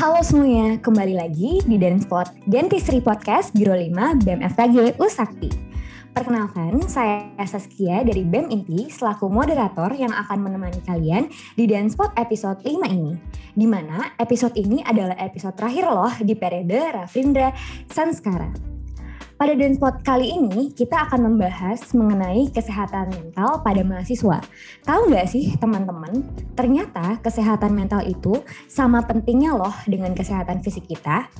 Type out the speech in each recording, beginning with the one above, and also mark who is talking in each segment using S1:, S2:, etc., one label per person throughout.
S1: Halo semuanya, kembali lagi di Denspot Dentistry Podcast Biro 5 BEM FKG Usakti. Perkenalkan, saya Saskia dari BEM Inti selaku moderator yang akan menemani kalian di Denspot episode 5 ini. Di mana episode ini adalah episode terakhir loh di periode Rafindra Sanskara. Pada Denspot kali ini, kita akan membahas mengenai kesehatan mental pada mahasiswa. Tahu nggak sih teman-teman, ternyata kesehatan mental itu sama pentingnya loh dengan kesehatan fisik kita.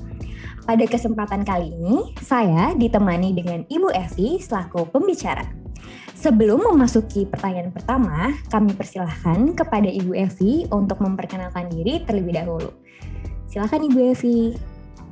S1: Pada kesempatan kali ini, saya ditemani dengan Ibu Evi selaku pembicara. Sebelum memasuki pertanyaan pertama, kami persilahkan kepada Ibu Evi untuk memperkenalkan diri terlebih dahulu. Silakan Ibu Evi.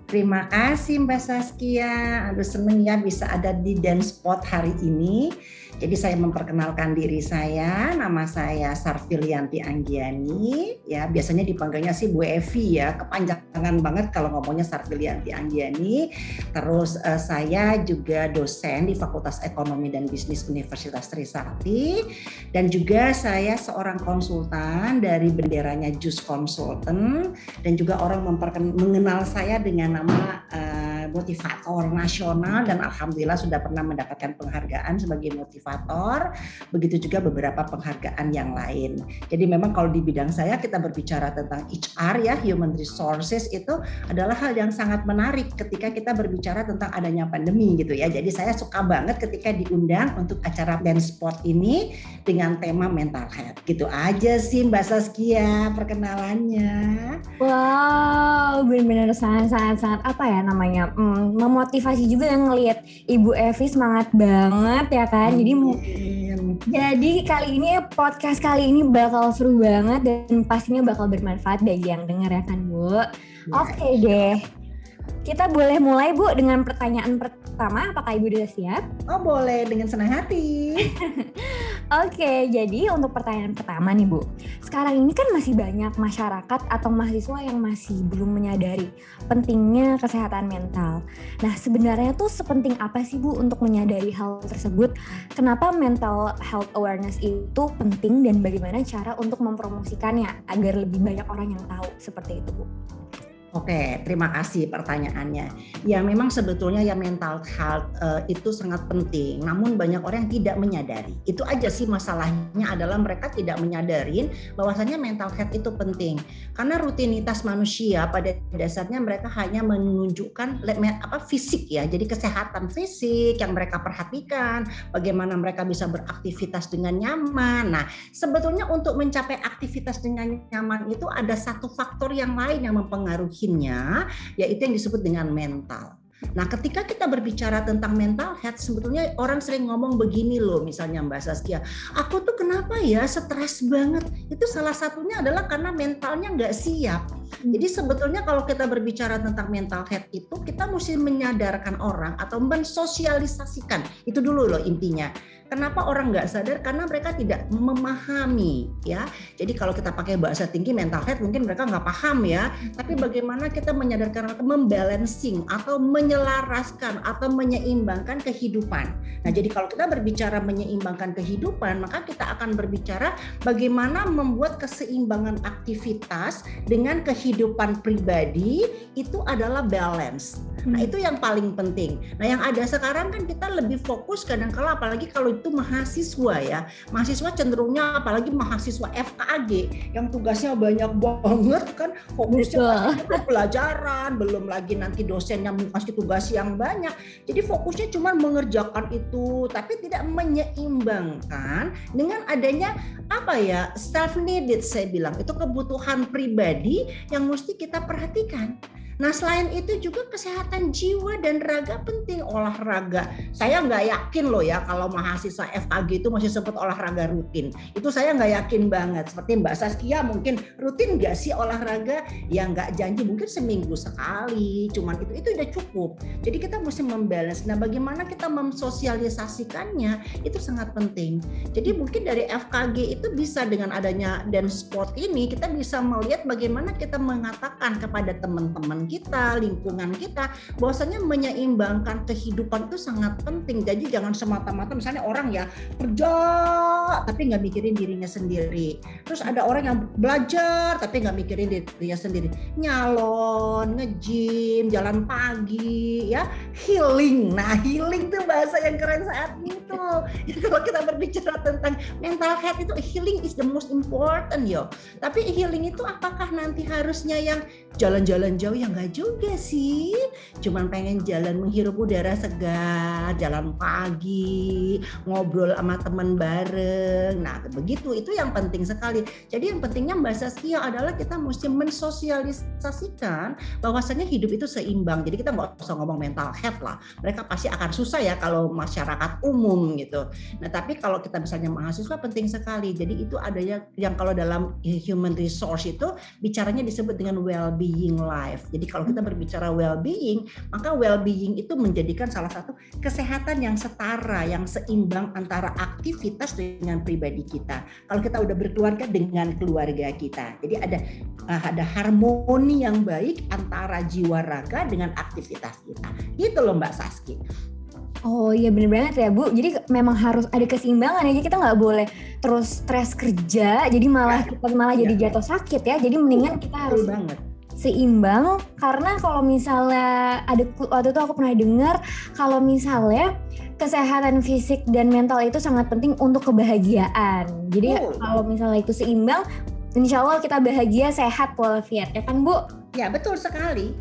S2: Terima kasih Mbak Saskia. Aduh seneng ya bisa ada di Dance Spot hari ini. Jadi saya memperkenalkan diri saya, nama saya Sarfilianti Anggiani, ya biasanya dipanggilnya sih Bu Evi ya, kepanjangan banget kalau ngomongnya Sarfilianti Anggiani. Terus uh, saya juga dosen di Fakultas Ekonomi dan Bisnis Universitas Trisakti. Dan juga saya seorang konsultan dari benderanya Jus Consultant. Dan juga orang mengenal saya dengan nama uh, motivator nasional. Dan alhamdulillah sudah pernah mendapatkan penghargaan sebagai motivator motivator, begitu juga beberapa penghargaan yang lain. Jadi memang kalau di bidang saya kita berbicara tentang HR ya, human resources itu adalah hal yang sangat menarik ketika kita berbicara tentang adanya pandemi gitu ya. Jadi saya suka banget ketika diundang untuk acara dance sport ini dengan tema mental health. Gitu aja sih Mbak Saskia perkenalannya.
S1: Wow, benar-benar sangat-sangat apa ya namanya hmm, memotivasi juga yang ngelihat Ibu Evi semangat banget ya kan. Jadi jadi kali ini podcast kali ini bakal seru banget dan pastinya bakal bermanfaat bagi yang dengar ya kan Bu. Yes. Oke okay deh. Kita boleh mulai Bu dengan pertanyaan pertama. Apakah Ibu sudah siap?
S2: Oh boleh, dengan senang hati.
S1: Oke, jadi untuk pertanyaan pertama nih Bu. Sekarang ini kan masih banyak masyarakat atau mahasiswa yang masih belum menyadari pentingnya kesehatan mental. Nah sebenarnya tuh sepenting apa sih Bu untuk menyadari hal tersebut? Kenapa mental health awareness itu penting dan bagaimana cara untuk mempromosikannya agar lebih banyak orang yang tahu seperti itu Bu?
S2: Oke, terima kasih pertanyaannya. Ya, memang sebetulnya ya mental health uh, itu sangat penting. Namun banyak orang yang tidak menyadari. Itu aja sih masalahnya adalah mereka tidak menyadarin bahwasanya mental health itu penting. Karena rutinitas manusia pada dasarnya mereka hanya menunjukkan apa fisik ya. Jadi kesehatan fisik yang mereka perhatikan, bagaimana mereka bisa beraktivitas dengan nyaman. Nah, sebetulnya untuk mencapai aktivitas dengan nyaman itu ada satu faktor yang lain yang mempengaruhi bikinnya yaitu yang disebut dengan mental. Nah, ketika kita berbicara tentang mental health, sebetulnya orang sering ngomong begini loh, misalnya Mbak Saskia, aku tuh kenapa ya stres banget? Itu salah satunya adalah karena mentalnya nggak siap. Jadi sebetulnya kalau kita berbicara tentang mental health itu, kita mesti menyadarkan orang atau mensosialisasikan. Itu dulu loh intinya Kenapa orang nggak sadar? Karena mereka tidak memahami ya. Jadi kalau kita pakai bahasa tinggi mental health mungkin mereka nggak paham ya. Tapi bagaimana kita menyadarkan atau membalancing atau menyelaraskan atau menyeimbangkan kehidupan. Nah jadi kalau kita berbicara menyeimbangkan kehidupan maka kita akan berbicara bagaimana membuat keseimbangan aktivitas dengan kehidupan pribadi itu adalah balance. Nah itu yang paling penting. Nah yang ada sekarang kan kita lebih fokus kadang kala apalagi kalau itu mahasiswa ya. Mahasiswa cenderungnya apalagi mahasiswa FKG yang tugasnya banyak banget kan fokusnya ke pelajaran, belum lagi nanti dosen yang kasih tugas yang banyak. Jadi fokusnya cuma mengerjakan itu tapi tidak menyeimbangkan dengan adanya apa ya self needed saya bilang itu kebutuhan pribadi yang mesti kita perhatikan. Nah selain itu juga kesehatan jiwa dan raga penting olahraga. Saya nggak yakin loh ya kalau mahasiswa FKG itu masih sempat olahraga rutin. Itu saya nggak yakin banget. Seperti Mbak Saskia mungkin rutin nggak sih olahraga? Ya nggak janji mungkin seminggu sekali. Cuman itu itu udah cukup. Jadi kita mesti membalance. Nah bagaimana kita memsosialisasikannya itu sangat penting. Jadi mungkin dari FKG itu bisa dengan adanya dan sport ini kita bisa melihat bagaimana kita mengatakan kepada teman-teman kita, lingkungan kita, bahwasanya menyeimbangkan kehidupan itu sangat penting. Jadi jangan semata-mata misalnya orang ya kerja tapi nggak mikirin dirinya sendiri. Terus ada orang yang belajar tapi nggak mikirin dirinya sendiri. Nyalon, nge-gym, jalan pagi, ya healing. Nah healing tuh bahasa yang keren saat itu. Ya, kalau kita berbicara tentang mental health itu healing is the most important yo. Tapi healing itu apakah nanti harusnya yang jalan-jalan jauh ya nggak juga sih. Cuman pengen jalan menghirup udara segar, jalan pagi, ngobrol sama teman bareng. Nah begitu itu yang penting sekali. Jadi yang pentingnya Mbak Saskia adalah kita mesti mensosialisasikan bahwasannya hidup itu seimbang. Jadi kita nggak usah ngomong mental health lah. Mereka pasti akan susah ya kalau masyarakat umum gitu. Nah tapi kalau kita misalnya mahasiswa penting sekali. Jadi itu adanya yang kalau dalam human resource itu bicaranya disebut dengan well-being life. Jadi kalau kita berbicara well-being, maka well-being itu menjadikan salah satu kesehatan yang setara, yang seimbang antara aktivitas dengan pribadi kita. Kalau kita udah berkeluarga dengan keluarga kita. Jadi ada eh, ada harmoni yang baik antara jiwa raga dengan aktivitas kita. Gitu loh Mbak Saski.
S1: Oh iya bener banget ya Bu. Jadi memang harus ada keseimbangan ya. Jadi kita nggak boleh terus stres kerja. Jadi malah ya. kita malah ya. jadi iya. jatuh sakit ya. Jadi mendingan kita harus banget seimbang karena kalau misalnya ada waktu itu aku pernah dengar kalau misalnya kesehatan fisik dan mental itu sangat penting untuk kebahagiaan. Jadi oh. kalau misalnya itu seimbang, insya Allah kita bahagia, sehat, walafiat ya kan Bu?
S2: Ya betul sekali.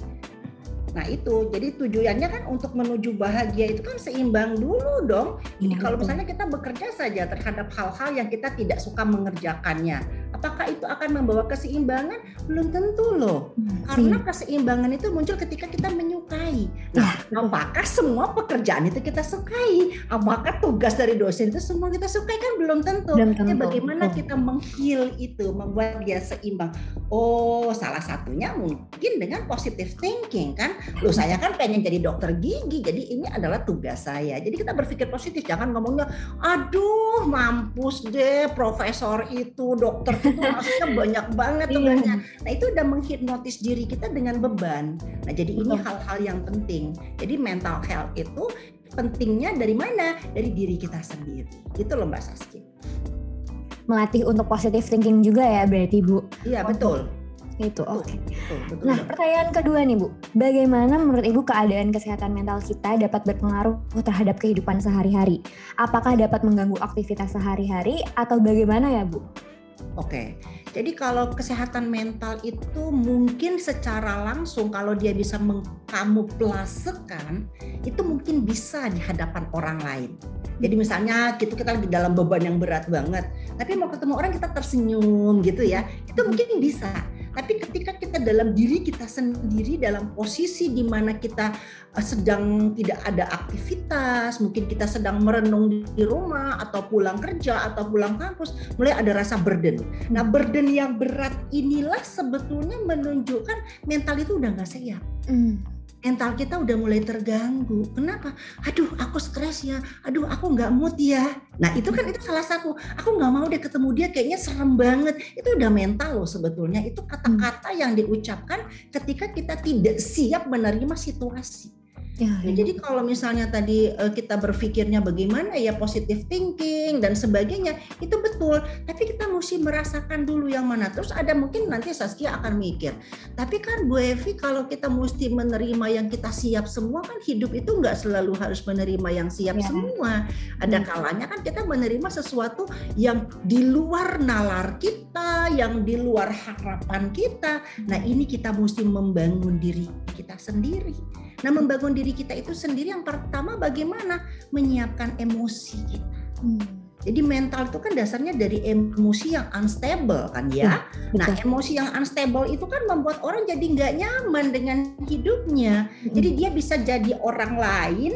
S2: Nah itu, jadi tujuannya kan untuk menuju bahagia itu kan seimbang dulu dong. Jadi ya, kalau misalnya kita bekerja saja terhadap hal-hal yang kita tidak suka mengerjakannya, apakah itu akan membawa keseimbangan? Belum tentu loh. Hmm, Karena keseimbangan itu muncul ketika kita menyukai. Nah, ya. apakah semua pekerjaan itu kita sukai? Apakah tugas dari dosen itu semua kita sukai? Kan belum tentu. Belum tentu. Jadi bagaimana oh. kita menghil itu, membuat dia seimbang? Oh, salah satunya mungkin dengan positive thinking kan Loh saya kan pengen jadi dokter gigi, jadi ini adalah tugas saya. Jadi kita berpikir positif, jangan ngomongnya, aduh mampus deh profesor itu, dokter itu maksudnya banyak banget tugasnya. Iya. Nah itu udah menghipnotis diri kita dengan beban. Nah jadi ini hal-hal yang penting. Jadi mental health itu pentingnya dari mana? Dari diri kita sendiri. Itu loh Mbak Saski
S1: melatih untuk positive thinking juga ya berarti Bu.
S2: Iya betul.
S1: Itu oke. Okay. Nah, pertanyaan kedua nih Bu, bagaimana menurut Ibu keadaan kesehatan mental kita dapat berpengaruh terhadap kehidupan sehari-hari? Apakah dapat mengganggu aktivitas sehari-hari atau bagaimana ya Bu?
S2: Oke, jadi kalau kesehatan mental itu mungkin secara langsung kalau dia bisa mengkamuflasekan itu mungkin bisa di hadapan orang lain. Jadi misalnya gitu kita di dalam beban yang berat banget, tapi mau ketemu orang kita tersenyum gitu ya, itu mungkin bisa tapi ketika kita dalam diri kita sendiri dalam posisi di mana kita eh, sedang tidak ada aktivitas, mungkin kita sedang merenung di rumah atau pulang kerja atau pulang kampus, mulai ada rasa burden. Nah, burden yang berat inilah sebetulnya menunjukkan mental itu udah nggak siap. Mm mental kita udah mulai terganggu. Kenapa? Aduh, aku stres ya. Aduh, aku nggak mood ya. Nah, itu kan itu salah satu. Aku nggak mau deh ketemu dia, kayaknya serem banget. Itu udah mental loh sebetulnya. Itu kata-kata yang diucapkan ketika kita tidak siap menerima situasi. Ya, ya. Jadi kalau misalnya tadi uh, kita berpikirnya bagaimana ya positive thinking dan sebagainya itu betul, tapi kita mesti merasakan dulu yang mana. Terus ada mungkin nanti Saskia akan mikir, tapi kan Bu Evi kalau kita mesti menerima yang kita siap semua kan hidup itu nggak selalu harus menerima yang siap ya. semua. Ada kalanya kan kita menerima sesuatu yang di luar nalar kita, yang di luar harapan kita. Nah ini kita mesti membangun diri kita sendiri. Nah, membangun diri kita itu sendiri yang pertama bagaimana menyiapkan emosi kita. Hmm. Jadi mental itu kan dasarnya dari emosi yang unstable kan ya. Hmm, nah emosi yang unstable itu kan membuat orang jadi nggak nyaman dengan hidupnya. Hmm. Jadi dia bisa jadi orang lain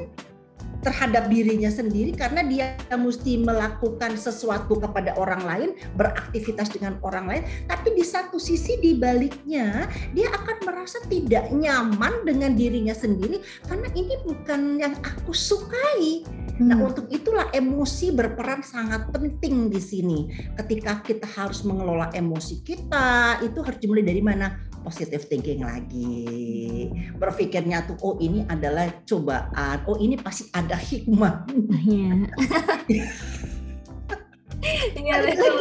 S2: terhadap dirinya sendiri karena dia mesti melakukan sesuatu kepada orang lain, beraktivitas dengan orang lain, tapi di satu sisi di baliknya dia akan merasa tidak nyaman dengan dirinya sendiri karena ini bukan yang aku sukai. Nah, hmm. untuk itulah emosi berperan sangat penting di sini. Ketika kita harus mengelola emosi kita, itu harus dimulai dari mana? Positive thinking lagi. Berpikirnya tuh, oh ini adalah cobaan, oh ini pasti ada hikmah. Iya. Iya betul.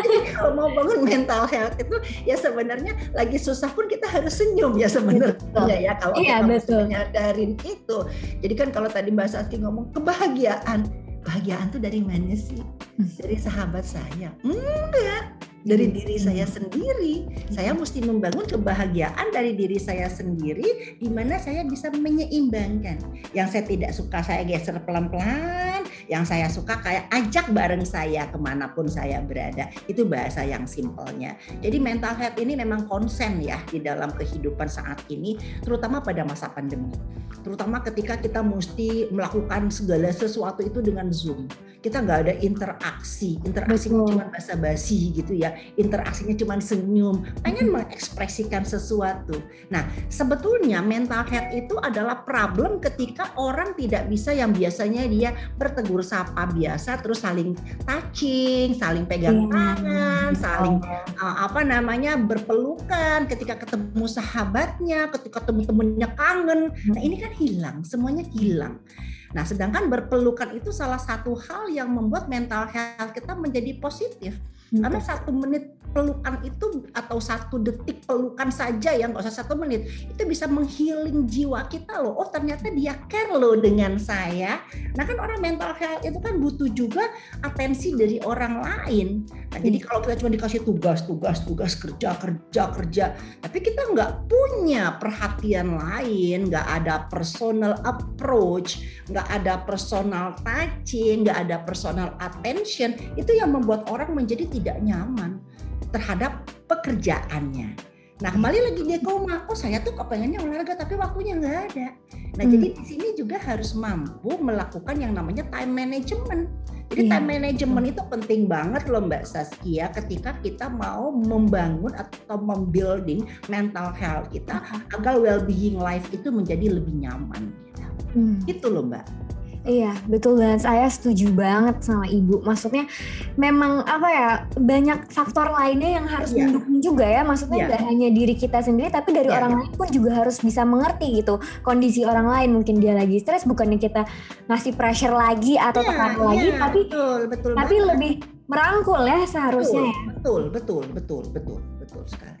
S2: Jadi kalau mau bangun mental health itu ya sebenarnya lagi susah pun kita harus senyum ya sebenarnya ya kalau
S1: iya,
S2: kita
S1: betul.
S2: menyadarin itu. Jadi kan kalau tadi Mbak Saski ngomong kebahagiaan, kebahagiaan tuh dari mana sih? Hmm. Dari sahabat saya. Enggak, dari diri saya sendiri. Saya mesti membangun kebahagiaan dari diri saya sendiri di mana saya bisa menyeimbangkan. Yang saya tidak suka saya geser pelan-pelan, yang saya suka kayak ajak bareng saya ke mana pun saya berada. Itu bahasa yang simpelnya. Jadi mental health ini memang konsen ya di dalam kehidupan saat ini, terutama pada masa pandemi. Terutama ketika kita mesti melakukan segala sesuatu itu dengan Zoom. Kita nggak ada interaksi, interaksinya cuma basa-basi gitu ya interaksinya cuma senyum, pengen mengekspresikan sesuatu. Nah, sebetulnya mental health itu adalah problem ketika orang tidak bisa yang biasanya dia bertegur sapa biasa terus saling touching, saling pegang iya. tangan, saling uh, apa namanya berpelukan ketika ketemu sahabatnya, ketika ketemu temennya kangen. Nah, ini kan hilang, semuanya hilang. Nah, sedangkan berpelukan itu salah satu hal yang membuat mental health kita menjadi positif. Karena satu menit pelukan itu atau satu detik pelukan saja yang nggak usah satu menit itu bisa menghealing jiwa kita loh. Oh ternyata dia care loh dengan saya. Nah kan orang mental health itu kan butuh juga atensi dari orang lain. Nah, jadi kalau kita cuma dikasih tugas, tugas, tugas kerja, kerja, kerja, tapi kita nggak punya perhatian lain, nggak ada personal approach, nggak ada personal touching, nggak ada personal attention, itu yang membuat orang menjadi tidak nyaman terhadap pekerjaannya. Nah kembali lagi dia koma, oh saya tuh kepengennya olahraga tapi waktunya nggak ada. Nah hmm. jadi di sini juga harus mampu melakukan yang namanya time management. Jadi yeah. time management itu penting banget loh Mbak Saskia ketika kita mau membangun atau membuilding mental health kita agar well-being life itu menjadi lebih nyaman. Hmm. Itu loh Mbak.
S1: Iya, betul banget. Saya setuju banget sama Ibu. Maksudnya memang apa ya, banyak faktor lainnya yang harus yeah. mendukung juga ya. Maksudnya nggak yeah. hanya diri kita sendiri, tapi dari yeah, orang yeah. lain pun juga harus bisa mengerti gitu. Kondisi orang lain mungkin dia lagi stres, bukannya kita ngasih pressure lagi atau yeah, tekan yeah, lagi, tapi
S2: betul, betul
S1: tapi banget. lebih merangkul ya seharusnya.
S2: Betul, ya. betul, betul, betul, betul, betul sekali.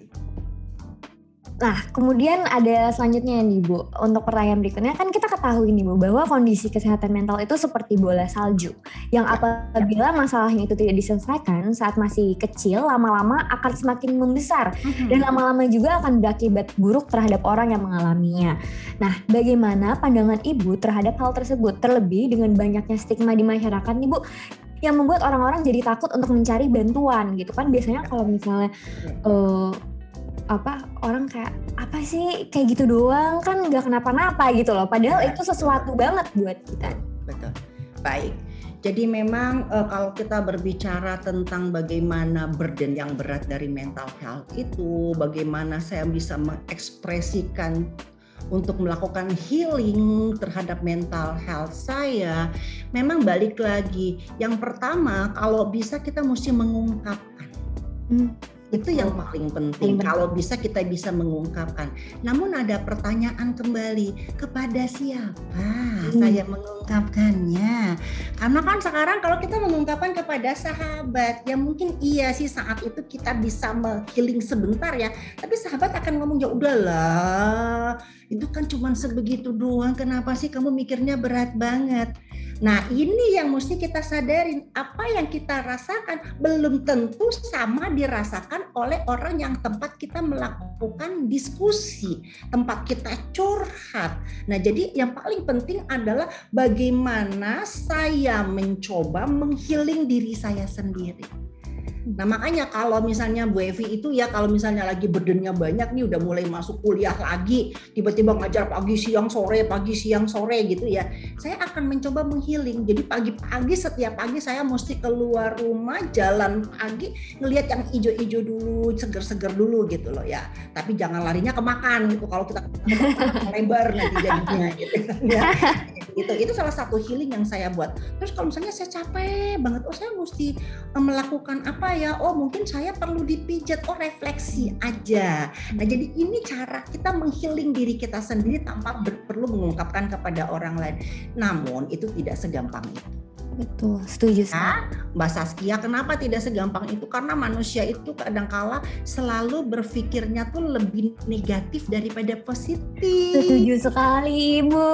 S1: Nah, kemudian ada selanjutnya nih Bu, untuk pertanyaan berikutnya kan kita ketahui nih Bu bahwa kondisi kesehatan mental itu seperti bola salju yang apabila masalahnya itu tidak diselesaikan saat masih kecil lama-lama akan semakin membesar mm-hmm. dan lama-lama juga akan berakibat buruk terhadap orang yang mengalaminya. Nah, bagaimana pandangan Ibu terhadap hal tersebut? Terlebih dengan banyaknya stigma di masyarakat nih Bu yang membuat orang-orang jadi takut untuk mencari bantuan gitu kan. Biasanya kalau misalnya uh, apa orang kayak apa sih? Kayak gitu doang kan nggak kenapa-napa gitu loh. Padahal ya, itu sesuatu banget buat kita.
S2: Betul. Baik. Jadi memang uh, kalau kita berbicara tentang bagaimana burden yang berat dari mental health itu bagaimana saya bisa mengekspresikan untuk melakukan healing terhadap mental health saya memang balik lagi. Yang pertama kalau bisa kita mesti mengungkapkan. Hmm itu yang paling penting. Kalau bisa kita bisa mengungkapkan. Namun ada pertanyaan kembali kepada siapa hmm. saya mengungkapkannya? Karena kan sekarang kalau kita mengungkapkan kepada sahabat, ya mungkin iya sih saat itu kita bisa healing sebentar ya. Tapi sahabat akan ngomong ya udahlah, itu kan cuma sebegitu doang. Kenapa sih kamu mikirnya berat banget? Nah, ini yang mesti kita sadarin. Apa yang kita rasakan belum tentu sama dirasakan oleh orang yang tempat kita melakukan diskusi, tempat kita curhat. Nah, jadi yang paling penting adalah bagaimana saya mencoba menghealing diri saya sendiri. Nah makanya kalau misalnya Bu Evi itu ya kalau misalnya lagi burdennya banyak nih udah mulai masuk kuliah lagi, tiba-tiba ngajar pagi siang sore, pagi siang sore gitu ya. Saya akan mencoba menghiling. Jadi pagi-pagi setiap pagi saya mesti keluar rumah jalan pagi ngelihat yang ijo-ijo dulu, seger-seger dulu gitu loh ya. Tapi jangan larinya ke makan gitu. Kalau kita lebar nanti jadinya gitu kan ya itu itu salah satu healing yang saya buat terus kalau misalnya saya capek banget oh saya mesti eh, melakukan apa ya oh mungkin saya perlu dipijat oh refleksi aja. Nah jadi ini cara kita menghealing diri kita sendiri tanpa perlu mengungkapkan kepada orang lain. Namun itu tidak segampang itu
S1: Betul, setuju
S2: nah, Mbak Saskia, kenapa tidak segampang itu? Karena manusia itu kadangkala selalu berpikirnya tuh lebih negatif daripada positif.
S1: Setuju sekali, Ibu.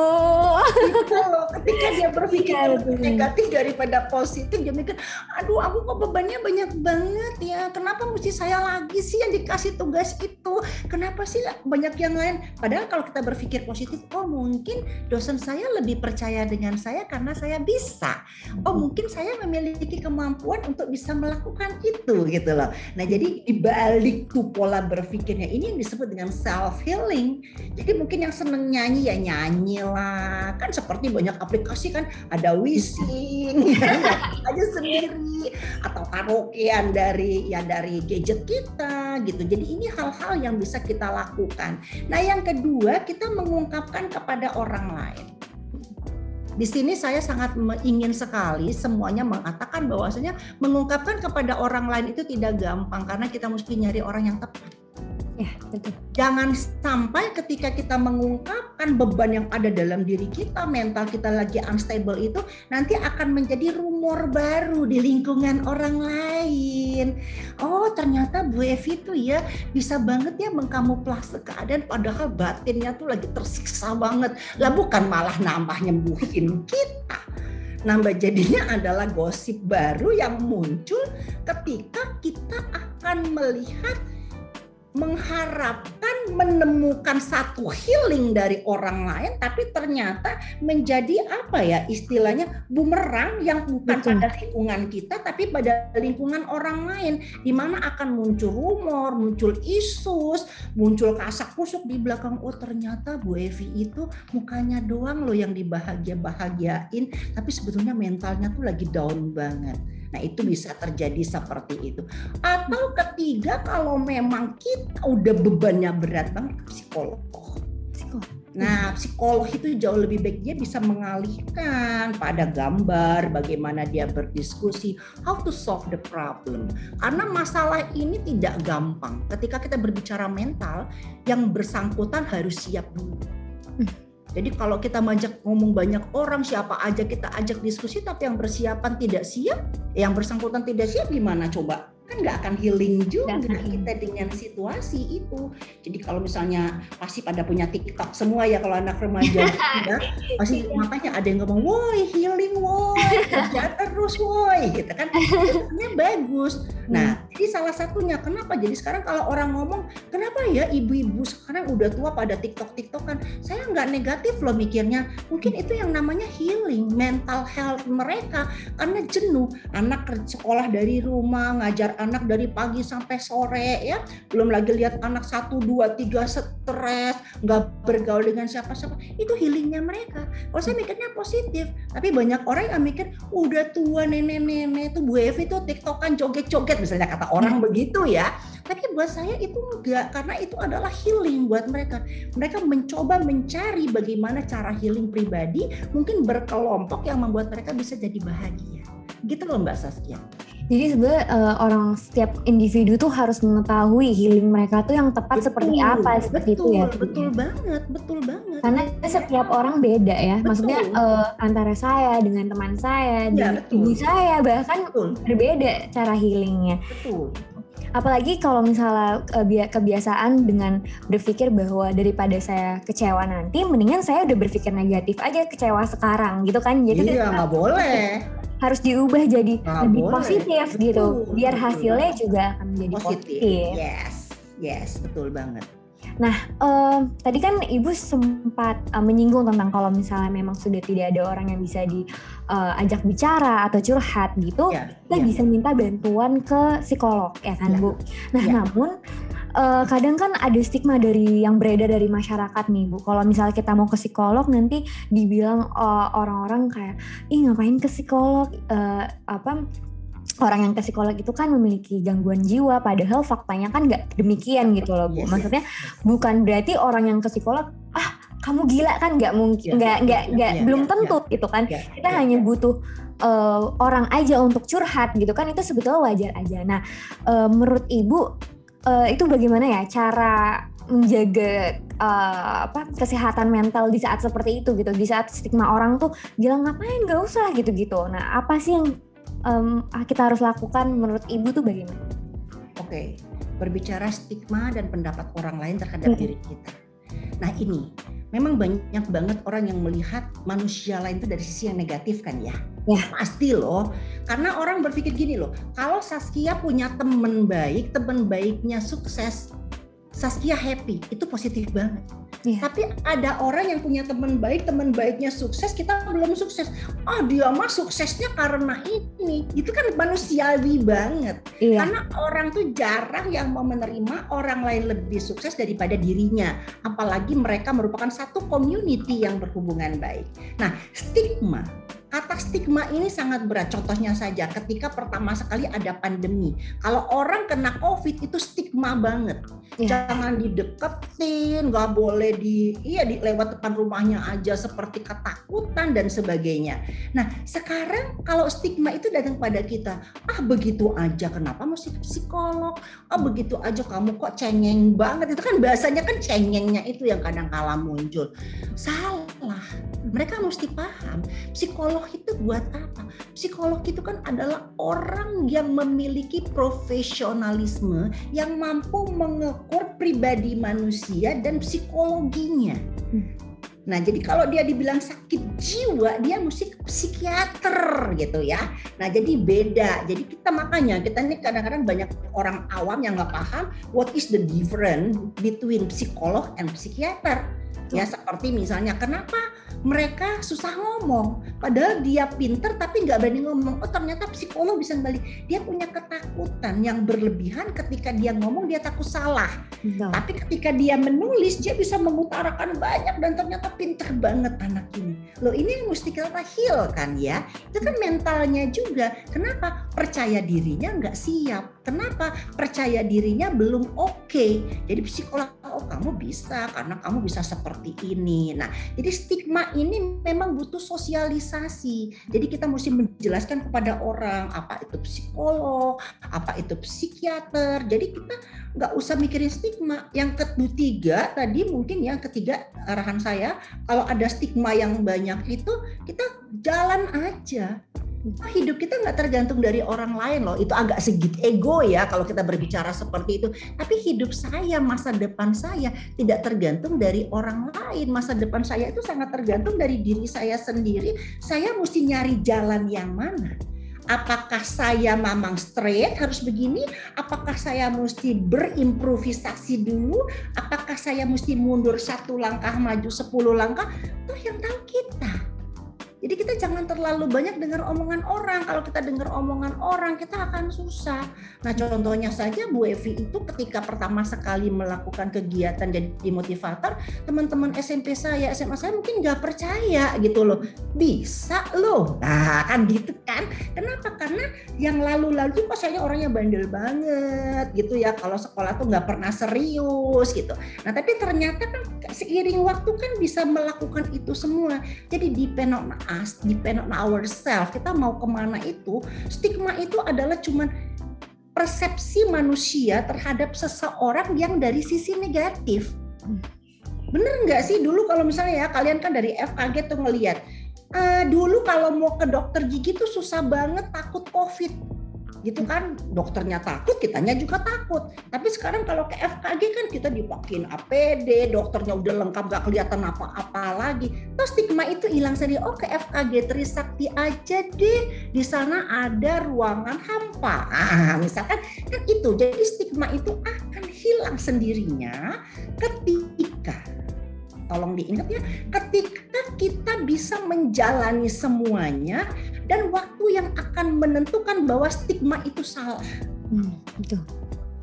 S2: Gitu Ketika dia berpikir ya, negatif daripada positif, dia mikir, aduh aku kok bebannya banyak banget ya. Kenapa mesti saya lagi sih yang dikasih tugas itu? Kenapa sih banyak yang lain? Padahal kalau kita berpikir positif, oh mungkin dosen saya lebih percaya dengan saya karena saya bisa oh mungkin saya memiliki kemampuan untuk bisa melakukan itu gitu loh. Nah jadi dibalik tuh pola berpikirnya ini yang disebut dengan self healing. Jadi mungkin yang seneng nyanyi ya nyanyi lah. Kan seperti banyak aplikasi kan ada wishing ya, aja sendiri atau karaokean dari ya dari gadget kita gitu. Jadi ini hal-hal yang bisa kita lakukan. Nah yang kedua kita mengungkapkan kepada orang lain. Di sini saya sangat ingin sekali semuanya mengatakan bahwasanya mengungkapkan kepada orang lain itu tidak gampang karena kita mesti nyari orang yang tepat. Ya. Jangan sampai ketika kita mengungkapkan beban yang ada dalam diri kita, mental kita lagi unstable itu nanti akan menjadi rumor baru di lingkungan orang lain. Oh, ternyata Bu Evi itu ya bisa banget ya mengkamuflase keadaan padahal batinnya tuh lagi tersiksa banget. Lah bukan malah nambah nyembuhin kita nambah jadinya adalah gosip baru yang muncul ketika kita akan melihat mengharapkan menemukan satu healing dari orang lain tapi ternyata menjadi apa ya istilahnya bumerang yang bukan Betul. pada lingkungan kita tapi pada lingkungan orang lain di mana akan muncul rumor, muncul isus, muncul kasak kusuk di belakang oh ternyata Bu Evi itu mukanya doang loh yang dibahagia-bahagiain tapi sebetulnya mentalnya tuh lagi down banget. Nah, itu bisa terjadi seperti itu. Atau ketiga kalau memang kita udah bebannya berat banget psikolog. Nah, psikolog itu jauh lebih baik dia bisa mengalihkan pada gambar bagaimana dia berdiskusi how to solve the problem. Karena masalah ini tidak gampang. Ketika kita berbicara mental, yang bersangkutan harus siap dulu. Jadi kalau kita majak ngomong banyak orang, siapa aja kita ajak diskusi, tapi yang persiapan tidak siap, yang bersangkutan tidak siap gimana coba? kan nggak akan healing juga kita dengan situasi itu. Jadi kalau misalnya pasti pada punya TikTok semua ya kalau anak remaja ya, pasti makanya ada yang ngomong, woi healing woi, kerja terus woi, gitu kan. Itu bagus. Nah. Jadi salah satunya kenapa? Jadi sekarang kalau orang ngomong, kenapa ya ibu-ibu sekarang udah tua pada TikTok TikTok kan? Saya nggak negatif loh mikirnya. Mungkin itu yang namanya healing, mental health mereka karena jenuh. Anak sekolah dari rumah ngajar anak dari pagi sampai sore ya belum lagi lihat anak satu dua tiga stres nggak bergaul dengan siapa-siapa itu healingnya mereka kalau saya mikirnya positif tapi banyak orang yang mikir udah tua nenek-nenek tuh Bu Evi tuh tiktokan joget-joget misalnya kata orang hmm. begitu ya. Tapi buat saya itu enggak karena itu adalah healing buat mereka. Mereka mencoba mencari bagaimana cara healing pribadi mungkin berkelompok yang membuat mereka bisa jadi bahagia. Gitu loh Mbak Saskia
S1: jadi sebenarnya uh, orang setiap individu tuh harus mengetahui healing mereka tuh yang tepat betul, seperti apa seperti
S2: betul,
S1: itu ya.
S2: Betul banget, betul banget.
S1: Karena ya. setiap orang beda ya. Betul. Maksudnya uh, antara saya dengan teman saya, ya, dengan ibu saya bahkan betul. berbeda cara healingnya. Betul. Apalagi kalau misalnya kebiasaan dengan berpikir bahwa daripada saya kecewa nanti, mendingan saya udah berpikir negatif aja kecewa sekarang gitu kan.
S2: Jadi iya nggak boleh
S1: harus diubah jadi nah, lebih boleh. positif betul, gitu biar hasilnya betul. juga akan menjadi positif. positif.
S2: Yes, yes, betul banget.
S1: Nah, um, tadi kan Ibu sempat uh, menyinggung tentang kalau misalnya memang sudah tidak ada orang yang bisa diajak uh, bicara atau curhat gitu, ya, kita ya. bisa minta bantuan ke psikolog ya kan ya. Bu. Nah, ya. namun uh, kadang kan ada stigma dari yang beredar dari masyarakat nih Bu. Kalau misalnya kita mau ke psikolog nanti dibilang orang orang-orang kayak ih ngapain ke psikolog uh, apa orang yang ke psikolog itu kan memiliki gangguan jiwa padahal faktanya kan nggak demikian gitu loh Bu. Maksudnya bukan berarti orang yang ke psikolog ah kamu gila kan nggak mungkin iya, nggak nggak nggak belum tentu gitu kan. Kita ya, hanya ya. butuh uh, orang aja untuk curhat gitu kan itu sebetulnya wajar aja. Nah uh, menurut ibu uh, itu bagaimana ya cara menjaga uh, apa kesehatan mental di saat seperti itu gitu? Di saat stigma orang tuh bilang ngapain nggak usah gitu gitu nah apa sih yang um, kita harus lakukan menurut ibu tuh bagaimana?
S2: Oke, okay. berbicara stigma dan pendapat orang lain terhadap hmm. diri kita. Nah ini memang banyak banget orang yang melihat manusia lain itu dari sisi yang negatif kan ya. Ya. Pasti loh. Karena orang berpikir gini loh, kalau Saskia punya teman baik, teman baiknya sukses, Saskia happy, itu positif banget. Yeah. Tapi ada orang yang punya teman baik, teman baiknya sukses, kita belum sukses. Oh dia mah suksesnya karena ini. Itu kan manusiawi banget. Yeah. Karena orang tuh jarang yang mau menerima orang lain lebih sukses daripada dirinya. Apalagi mereka merupakan satu community yang berhubungan baik. Nah stigma kata stigma ini sangat berat. Contohnya saja ketika pertama sekali ada pandemi. Kalau orang kena COVID itu stigma banget. Ya. Jangan dideketin, nggak boleh di iya di lewat depan rumahnya aja seperti ketakutan dan sebagainya. Nah, sekarang kalau stigma itu datang pada kita, ah begitu aja kenapa mesti psikolog? Ah begitu aja kamu kok cengeng banget. Itu kan bahasanya kan cengengnya itu yang kadang kala muncul. Salah. Mereka mesti paham psikolog itu buat apa? Psikolog itu kan adalah orang yang memiliki profesionalisme yang mampu mengukur pribadi manusia dan psikologinya. Hmm. Nah, jadi kalau dia dibilang sakit jiwa, dia mesti ke psikiater gitu ya. Nah, jadi beda. Jadi kita makanya kita ini kadang-kadang banyak orang awam yang nggak paham what is the difference between psikolog and psikiater. Ya, seperti misalnya kenapa mereka susah ngomong. Padahal dia pinter tapi nggak berani ngomong. Oh ternyata psikolog bisa balik dia punya ketakutan yang berlebihan ketika dia ngomong dia takut salah. No. tapi ketika dia menulis dia bisa mengutarakan banyak dan ternyata pinter banget anak ini. Loh ini yang mesti kita heal kan ya? Itu kan mentalnya juga. Kenapa? Percaya dirinya nggak siap. Kenapa? Percaya dirinya belum oke. Okay. jadi psikolog oh kamu bisa karena kamu bisa seperti ini. Nah jadi stigma ini memang butuh sosialisasi. Jadi kita mesti menjelaskan kepada orang apa itu psikolog, apa itu psikiater. Jadi kita nggak usah mikirin stigma. Yang ketiga tadi mungkin yang ketiga arahan saya kalau ada stigma yang banyak itu kita jalan aja oh, hidup kita nggak tergantung dari orang lain loh. Itu agak segit ego ya kalau kita berbicara seperti itu. Tapi hidup saya, masa depan saya tidak tergantung dari orang lain. Masa depan saya itu sangat tergantung dari diri saya sendiri. Saya mesti nyari jalan yang mana. Apakah saya mamang straight harus begini? Apakah saya mesti berimprovisasi dulu? Apakah saya mesti mundur satu langkah maju sepuluh langkah? Tuh yang tahu kita. Jadi kita jangan terlalu banyak dengar omongan orang. Kalau kita dengar omongan orang, kita akan susah. Nah contohnya saja Bu Evi itu ketika pertama sekali melakukan kegiatan jadi motivator, teman-teman SMP saya, SMA saya mungkin nggak percaya gitu loh. Bisa loh. Nah kan gitu kan. Kenapa? Karena yang lalu-lalu kok saya orangnya bandel banget gitu ya. Kalau sekolah tuh nggak pernah serius gitu. Nah tapi ternyata kan seiring waktu kan bisa melakukan itu semua. Jadi di on us, depend on ourselves. Kita mau ke mana itu, stigma itu adalah cuman persepsi manusia terhadap seseorang yang dari sisi negatif. Bener nggak sih dulu kalau misalnya ya kalian kan dari FKG tuh ngelihat, uh, dulu kalau mau ke dokter gigi tuh susah banget takut COVID gitu kan dokternya takut kitanya juga takut. Tapi sekarang kalau ke FKG kan kita dipakein APD dokternya udah lengkap gak kelihatan apa-apa lagi. Terus stigma itu hilang sendiri. Oh ke FKG Trisakti aja deh. Di sana ada ruangan hampa. Ah, misalkan kan itu. Jadi stigma itu akan hilang sendirinya ketika tolong diingat ya ketika kita bisa menjalani semuanya dan waktu yang akan menentukan bahwa stigma itu salah. Hmm, betul.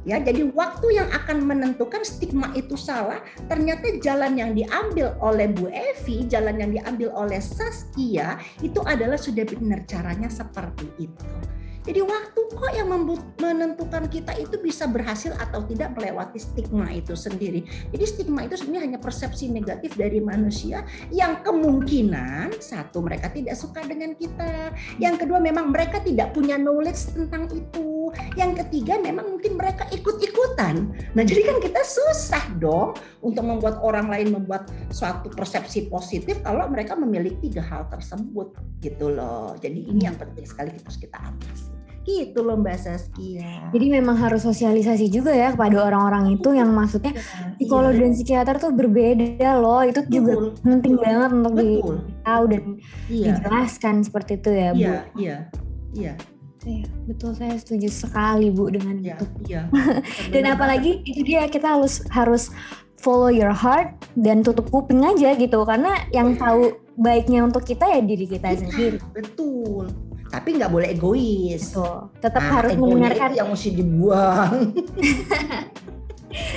S2: Ya, jadi waktu yang akan menentukan stigma itu salah, ternyata jalan yang diambil oleh Bu Evi, jalan yang diambil oleh Saskia itu adalah sudah benar caranya seperti itu. Jadi waktu kok yang menentukan kita itu bisa berhasil atau tidak melewati stigma itu sendiri. Jadi stigma itu sebenarnya hanya persepsi negatif dari manusia yang kemungkinan satu mereka tidak suka dengan kita, yang kedua memang mereka tidak punya knowledge tentang itu, yang ketiga memang mungkin mereka ikut-ikutan. Nah jadi kan kita susah dong untuk membuat orang lain membuat suatu persepsi positif kalau mereka memiliki tiga hal tersebut gitu loh. Jadi ini yang penting sekali harus kita atasi. Gitu loh Mbak Saskia.
S1: Jadi memang harus sosialisasi juga ya kepada orang-orang itu yang maksudnya iya, psikolog iya. dan psikiater tuh berbeda loh. Itu Betul. juga penting banget untuk tahu dan iya. dijelaskan seperti itu ya, Bu.
S2: Iya, iya. Iya.
S1: Iya, betul saya setuju sekali Bu dengan
S2: ya,
S1: itu.
S2: Iya.
S1: dan apalagi itu dia kita harus harus follow your heart dan tutup kuping aja gitu karena yang tahu baiknya untuk kita ya diri kita ya, sendiri.
S2: Betul tapi nggak boleh egois.
S1: Betul. Tetap nah, harus mendengarkan
S2: yang mesti dibuang.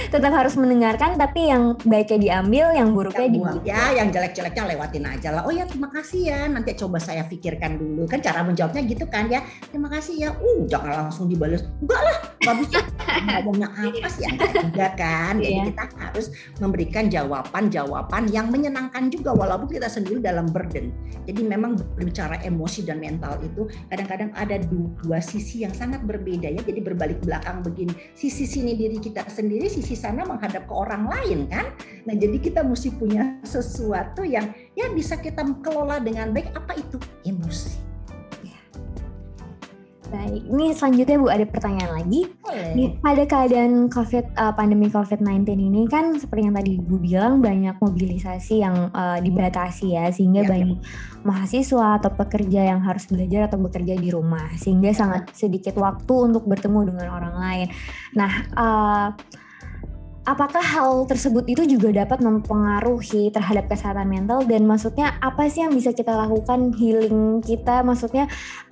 S1: tetap harus mendengarkan tapi yang baiknya diambil yang buruknya dibuang
S2: ya yang jelek-jeleknya lewatin aja lah. Oh ya terima kasih ya. Nanti coba saya pikirkan dulu. Kan cara menjawabnya gitu kan ya. Terima kasih ya. Uh jangan langsung dibalas enggak lah nggak bisa. Ngomongnya apa sih? Enggak kan. Jadi yeah. kita harus memberikan jawaban-jawaban yang menyenangkan juga walaupun kita sendiri dalam burden. Jadi memang berbicara emosi dan mental itu kadang-kadang ada dua sisi yang sangat berbeda ya. Jadi berbalik belakang begini. Sisi sini diri kita sendiri sendiri sisi sana menghadap ke orang lain kan. Nah jadi kita mesti punya sesuatu yang ya bisa kita kelola dengan baik. Apa itu? Emosi. Ya.
S1: Baik, ini selanjutnya Bu ada pertanyaan lagi. Boleh. Pada keadaan COVID uh, pandemi COVID-19 ini kan seperti yang tadi Bu bilang banyak mobilisasi yang uh, dibatasi ya sehingga ya, banyak ya. mahasiswa atau pekerja yang harus belajar atau bekerja di rumah sehingga ya. sangat sedikit waktu untuk bertemu dengan orang lain. Nah, uh, apakah hal tersebut itu juga dapat mempengaruhi terhadap kesehatan mental? Dan maksudnya apa sih yang bisa kita lakukan healing kita? Maksudnya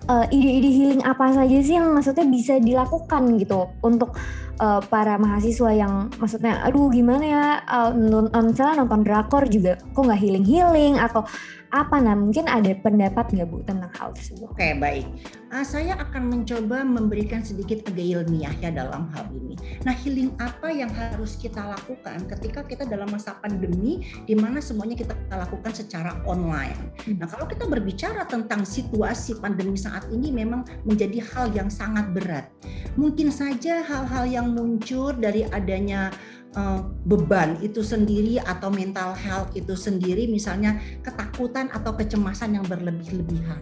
S1: uh, ide-ide healing apa saja sih yang maksudnya bisa dilakukan gitu untuk uh, para mahasiswa yang maksudnya aduh gimana ya uh, nonton drakor juga kok nggak healing healing atau apa nah mungkin ada pendapat nggak bu tentang hal tersebut?
S2: Oke baik, uh, saya akan mencoba memberikan sedikit agak ilmiah ya dalam hal ini. Nah healing apa yang harus kita lakukan ketika kita dalam masa pandemi di mana semuanya kita lakukan secara online. Hmm. Nah kalau kita berbicara tentang situasi pandemi saat ini memang menjadi hal yang sangat berat. Mungkin saja hal-hal yang muncul dari adanya uh, beban itu sendiri atau mental health itu sendiri misalnya ketakutan atau kecemasan yang berlebih-lebihan.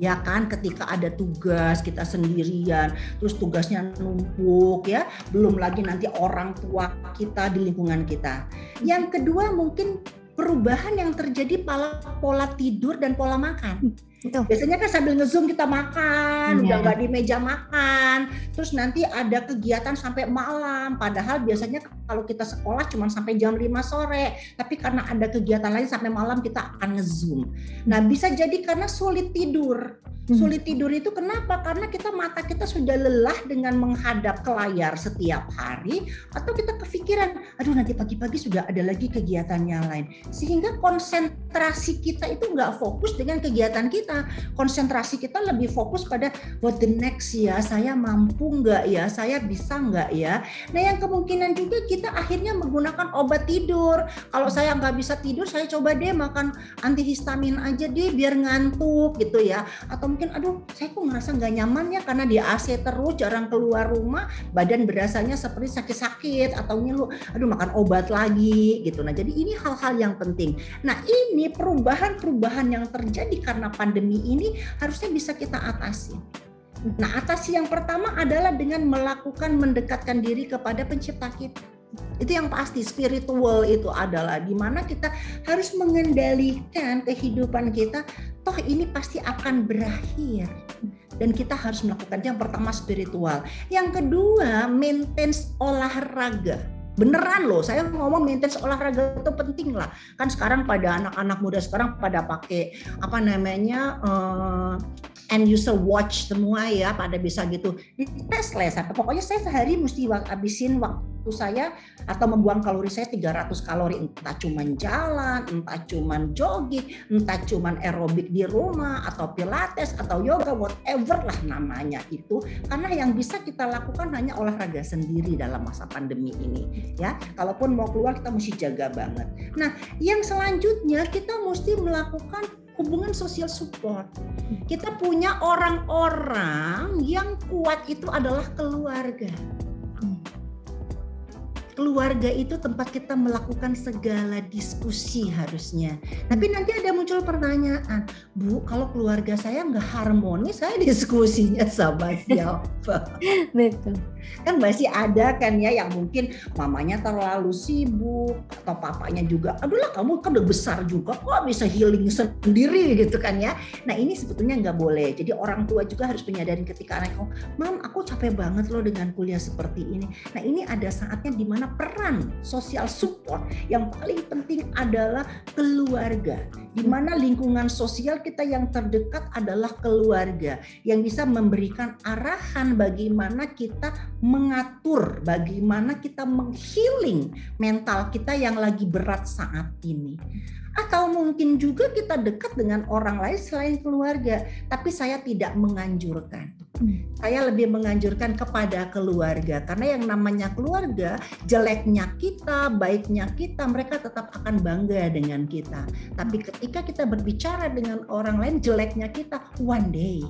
S2: Ya kan ketika ada tugas kita sendirian terus tugasnya numpuk ya belum lagi nanti orang tua kita di lingkungan kita. Yang kedua mungkin perubahan yang terjadi pola pola tidur dan pola makan itu. Biasanya kan sambil ngezoom kita makan, yeah. udah nggak di meja makan, terus nanti ada kegiatan sampai malam. Padahal biasanya kalau kita sekolah cuma sampai jam 5 sore, tapi karena ada kegiatan lain sampai malam kita akan ngezoom. Nah bisa jadi karena sulit tidur. Hmm. Sulit tidur itu kenapa? Karena kita mata kita sudah lelah dengan menghadap ke layar setiap hari atau kita kepikiran, aduh nanti pagi-pagi sudah ada lagi kegiatan yang lain. Sehingga konsentrasi kita itu nggak fokus dengan kegiatan kita. Konsentrasi kita lebih fokus pada what the next ya, saya mampu nggak ya, saya bisa nggak ya. Nah yang kemungkinan juga kita akhirnya menggunakan obat tidur. Kalau saya nggak bisa tidur, saya coba deh makan antihistamin aja deh biar ngantuk gitu ya. Atau mungkin aduh saya kok ngerasa nggak nyaman ya karena di AC terus jarang keluar rumah badan berasanya seperti sakit-sakit atau ngeluh aduh makan obat lagi gitu nah jadi ini hal-hal yang penting nah ini perubahan-perubahan yang terjadi karena pandemi ini harusnya bisa kita atasi. Nah, atasi yang pertama adalah dengan melakukan mendekatkan diri kepada pencipta kita. Itu yang pasti spiritual itu adalah di mana kita harus mengendalikan kehidupan kita toh ini pasti akan berakhir. Dan kita harus melakukan yang pertama spiritual. Yang kedua maintain olahraga beneran loh saya ngomong maintenance olahraga itu penting lah. Kan sekarang pada anak-anak muda sekarang pada pakai apa namanya uh, end user watch semua ya pada bisa gitu di tes lah pokoknya saya sehari mesti habisin waktu saya atau membuang kalori saya 300 kalori entah cuman jalan, entah cuman jogging, entah cuman aerobik di rumah atau pilates atau yoga whatever lah namanya itu karena yang bisa kita lakukan hanya olahraga sendiri dalam masa pandemi ini ya. Kalaupun mau keluar kita mesti jaga banget. Nah, yang selanjutnya kita mesti melakukan hubungan sosial support. Kita punya orang-orang yang kuat itu adalah keluarga keluarga itu tempat kita melakukan segala diskusi harusnya. Tapi nanti ada muncul pertanyaan, Bu, kalau keluarga saya nggak harmonis, saya diskusinya sama siapa?
S1: Betul.
S2: Kan masih ada kan ya yang mungkin mamanya terlalu sibuk atau papanya juga, aduh lah kamu kan udah besar juga, kok bisa healing sendiri gitu kan ya. Nah ini sebetulnya nggak boleh. Jadi orang tua juga harus menyadari ketika anak, oh, mam aku capek banget loh dengan kuliah seperti ini. Nah ini ada saatnya di mana peran sosial support yang paling penting adalah keluarga. Di mana lingkungan sosial kita yang terdekat adalah keluarga yang bisa memberikan arahan bagaimana kita mengatur, bagaimana kita menghealing mental kita yang lagi berat saat ini atau mungkin juga kita dekat dengan orang lain selain keluarga, tapi saya tidak menganjurkan. Hmm. Saya lebih menganjurkan kepada keluarga karena yang namanya keluarga, jeleknya kita, baiknya kita, mereka tetap akan bangga dengan kita. Tapi ketika kita berbicara dengan orang lain jeleknya kita, one day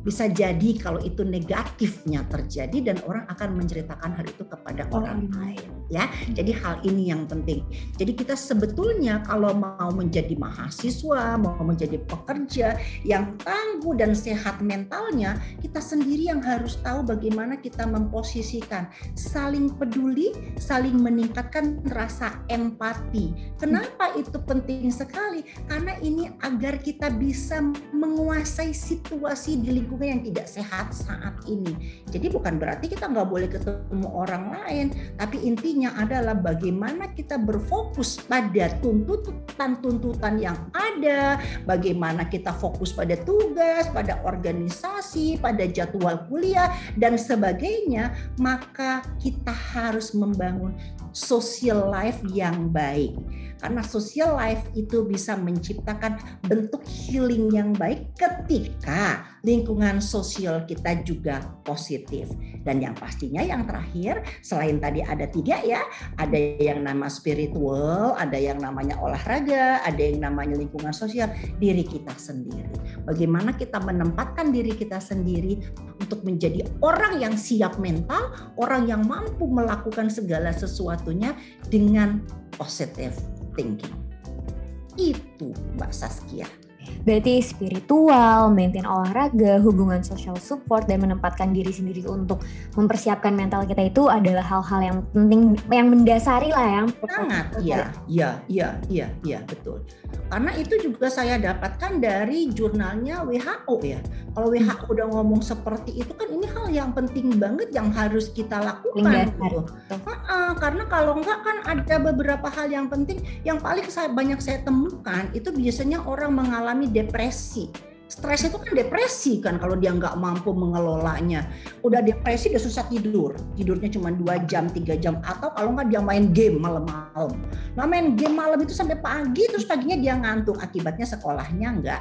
S2: bisa jadi kalau itu negatifnya terjadi dan orang akan menceritakan hal itu kepada oh, orang lain ya. Jadi hal ini yang penting. Jadi kita sebetulnya kalau mau menjadi mahasiswa mau menjadi pekerja yang tangguh dan sehat mentalnya kita sendiri yang harus tahu bagaimana kita memposisikan. Saling peduli saling meningkatkan rasa empati. Kenapa itu penting sekali? Karena ini agar kita bisa menguasai situasi di lingkungan lingkungan yang tidak sehat saat ini. Jadi bukan berarti kita nggak boleh ketemu orang lain, tapi intinya adalah bagaimana kita berfokus pada tuntutan-tuntutan yang ada, bagaimana kita fokus pada tugas, pada organisasi, pada jadwal kuliah dan sebagainya, maka kita harus membangun social life yang baik. Karena social life itu bisa menciptakan bentuk healing yang baik ketika lingkungan sosial kita juga positif. Dan yang pastinya yang terakhir, selain tadi ada tiga ya, ada yang nama spiritual, ada yang namanya olahraga, ada yang namanya lingkungan sosial, diri kita sendiri. Bagaimana kita menempatkan diri kita sendiri untuk menjadi orang yang siap mental, orang yang mampu melakukan segala sesuatunya dengan positif thinking. Itu Mbak Saskia.
S1: Berarti spiritual, maintain olahraga, hubungan social support, dan menempatkan diri sendiri untuk mempersiapkan mental kita itu adalah hal-hal yang penting, yang mendasari lah yang
S2: sangat, iya, iya, iya, iya, iya, betul. Karena itu juga saya dapatkan dari jurnalnya WHO ya. Kalau WHO hmm. udah ngomong seperti itu kan ini hal yang penting banget yang harus kita lakukan. Gitu. karena kalau enggak kan ada beberapa hal yang penting yang paling saya banyak saya temukan itu biasanya orang mengalami depresi. Stres itu kan depresi kan kalau dia nggak mampu mengelolanya. Udah depresi dia susah tidur. Tidurnya cuma dua jam, tiga jam. Atau kalau nggak dia main game malam-malam. Nah main game malam itu sampai pagi terus paginya dia ngantuk. Akibatnya sekolahnya nggak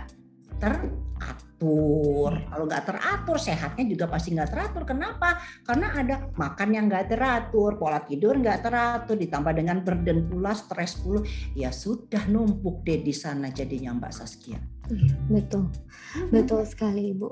S2: teratur teratur. Kalau nggak teratur, sehatnya juga pasti nggak teratur. Kenapa? Karena ada makan yang nggak teratur, pola tidur nggak teratur, ditambah dengan burden pula, stres pula, ya sudah numpuk deh di sana jadinya Mbak Saskia.
S1: Betul, betul sekali Ibu.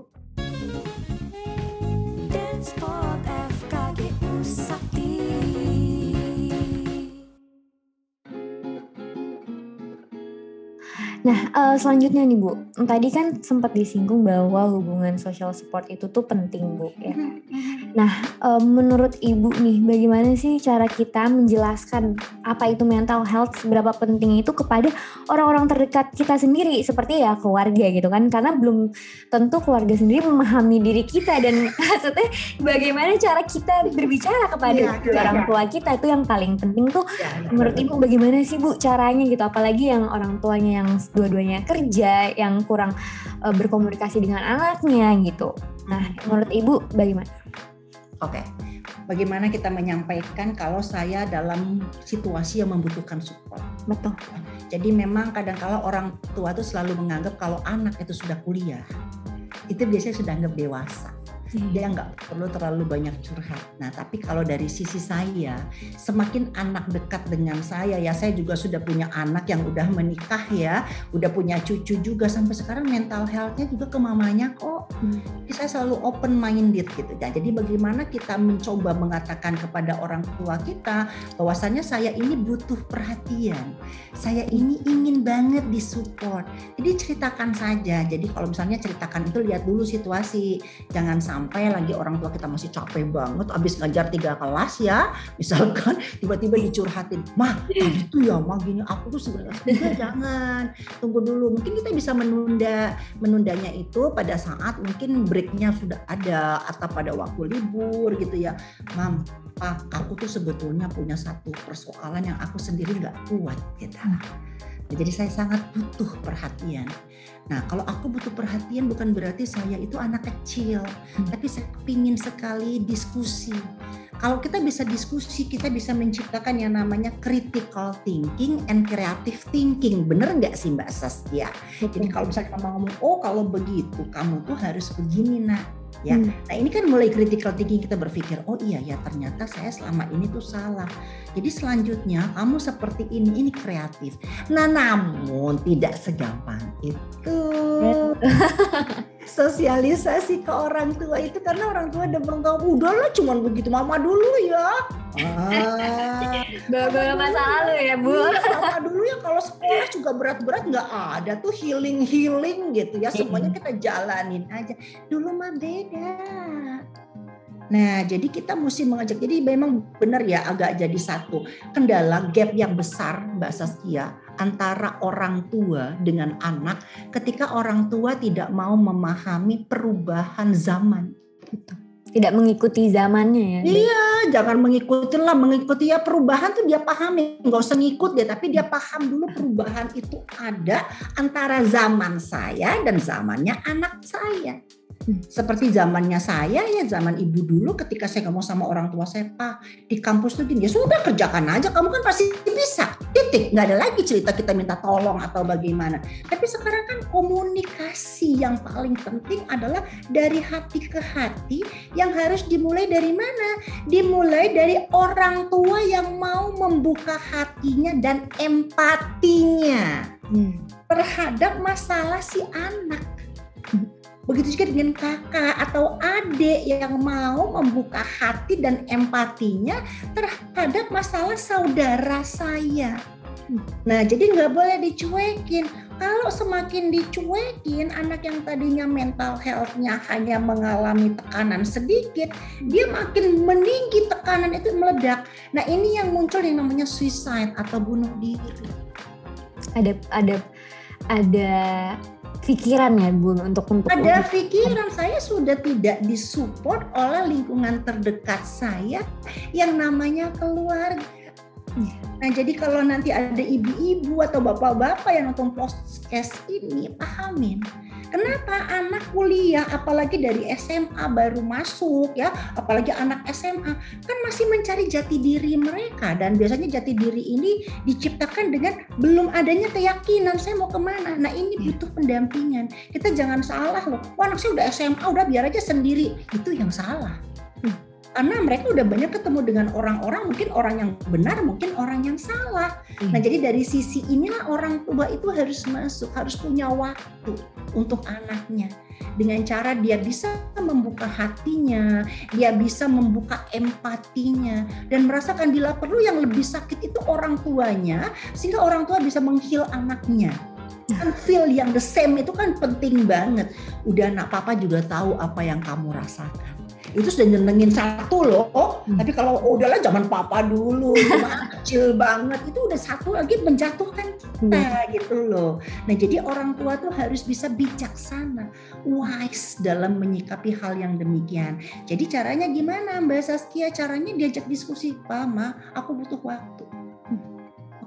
S1: Nah, uh, selanjutnya nih Bu, tadi kan sempat disinggung bahwa hubungan social support itu tuh penting Bu ya. Mm-hmm, mm-hmm. Nah, uh, menurut Ibu nih, bagaimana sih cara kita menjelaskan apa itu mental health, seberapa penting itu kepada orang-orang terdekat kita sendiri, seperti ya keluarga gitu kan? Karena belum tentu keluarga sendiri memahami diri kita dan maksudnya bagaimana cara kita berbicara kepada ya, orang tua kita itu yang paling penting tuh. Ya, ya, menurut Ibu bagaimana sih Bu caranya gitu? Apalagi yang orang tuanya yang dua-duanya kerja yang kurang uh, berkomunikasi dengan anaknya gitu. Nah, menurut Ibu bagaimana?
S2: Oke. Okay. bagaimana kita menyampaikan kalau saya dalam situasi yang membutuhkan support.
S1: Betul.
S2: Jadi memang kadang-kala orang tua itu selalu menganggap kalau anak itu sudah kuliah, itu biasanya sudah anggap dewasa dia nggak perlu terlalu banyak curhat. Nah, tapi kalau dari sisi saya, semakin anak dekat dengan saya, ya saya juga sudah punya anak yang udah menikah ya, udah punya cucu juga sampai sekarang mental health-nya juga ke mamanya kok. Hmm. Jadi saya selalu open minded gitu ya. Jadi bagaimana kita mencoba mengatakan kepada orang tua kita bahwasannya saya ini butuh perhatian, saya ini ingin banget disupport. Jadi ceritakan saja. Jadi kalau misalnya ceritakan itu lihat dulu situasi, jangan sampai sampai lagi orang tua kita masih capek banget abis ngajar tiga kelas ya misalkan tiba-tiba dicurhatin mah tadi tuh ya mah gini aku tuh sebenarnya jangan tunggu dulu. Mungkin kita bisa menunda menundanya itu pada saat mungkin breaknya sudah ada atau pada waktu libur gitu ya. Mam pak aku tuh sebetulnya punya satu persoalan yang aku sendiri nggak kuat gitu jadi saya sangat butuh perhatian. Nah, kalau aku butuh perhatian bukan berarti saya itu anak kecil, hmm. tapi saya ingin sekali diskusi. Kalau kita bisa diskusi, kita bisa menciptakan yang namanya critical thinking and creative thinking. Bener nggak sih Mbak Saskia? Jadi kalau misalnya kamu ngomong, oh kalau begitu kamu tuh harus begini nak ya. Hmm. Nah ini kan mulai critical thinking kita berpikir, oh iya ya ternyata saya selama ini tuh salah. Jadi selanjutnya kamu seperti ini, ini kreatif. Nah namun tidak segampang itu. Sosialisasi ke orang tua itu karena orang tua udah menganggap udahlah cuman begitu mama dulu ya.
S1: Ah, bawa masa lalu ya bu.
S2: Iya, mama dulu ya kalau sekolah juga berat-berat nggak ada tuh healing healing gitu ya semuanya kita jalanin aja. Dulu mah beda. Nah, jadi kita mesti mengajak. Jadi memang benar ya agak jadi satu kendala gap yang besar Mbak Saskia antara orang tua dengan anak ketika orang tua tidak mau memahami perubahan zaman.
S1: Tidak mengikuti zamannya ya.
S2: Iya, jangan mengikuti lah, mengikuti ya perubahan tuh dia pahami, nggak usah ngikut deh, tapi dia paham dulu perubahan itu ada antara zaman saya dan zamannya anak saya. Seperti zamannya saya ya zaman ibu dulu ketika saya ngomong sama orang tua saya pak di kampus tuh gini. Ya sudah kerjakan aja. Kamu kan pasti bisa. Titik. Nggak ada lagi cerita kita minta tolong atau bagaimana. Tapi sekarang kan komunikasi yang paling penting adalah dari hati ke hati yang harus dimulai dari mana? Dimulai dari orang tua yang mau membuka hatinya dan empatinya hmm. terhadap masalah si anak Begitu juga dengan kakak atau adik yang mau membuka hati dan empatinya terhadap masalah saudara saya. Nah, jadi nggak boleh dicuekin. Kalau semakin dicuekin, anak yang tadinya mental health-nya hanya mengalami tekanan sedikit, dia makin meninggi tekanan itu meledak. Nah, ini yang muncul yang namanya suicide atau bunuh diri.
S1: Ada ada ada pikiran ya Bu untuk untuk
S2: ada pikiran saya sudah tidak disupport oleh lingkungan terdekat saya yang namanya keluarga. Nah jadi kalau nanti ada ibu-ibu atau bapak-bapak yang nonton podcast ini pahamin Kenapa anak kuliah apalagi dari SMA baru masuk ya, apalagi anak SMA kan masih mencari jati diri mereka dan biasanya jati diri ini diciptakan dengan belum adanya keyakinan saya mau ke mana. Nah ini iya. butuh pendampingan. Kita jangan salah loh. Wah anak saya udah SMA udah biar aja sendiri. Itu yang salah. Karena mereka udah banyak ketemu dengan orang-orang mungkin orang yang benar mungkin orang yang salah. Hmm. nah jadi dari sisi inilah orang tua itu harus masuk harus punya waktu untuk anaknya. Dengan cara dia bisa membuka hatinya, dia bisa membuka empatinya dan merasakan bila perlu yang lebih sakit itu orang tuanya sehingga orang tua bisa menghil anaknya. Kan feel yang the same itu kan penting banget. Udah anak papa juga tahu apa yang kamu rasakan itu sudah nyenengin satu loh. Hmm. Tapi kalau oh, udahlah zaman papa dulu, cuma kecil banget, itu udah satu lagi menjatuhkan kita hmm. gitu loh. Nah jadi orang tua tuh harus bisa bijaksana, wise dalam menyikapi hal yang demikian. Jadi caranya gimana Mbak Saskia? Caranya diajak diskusi, Mama, aku butuh waktu.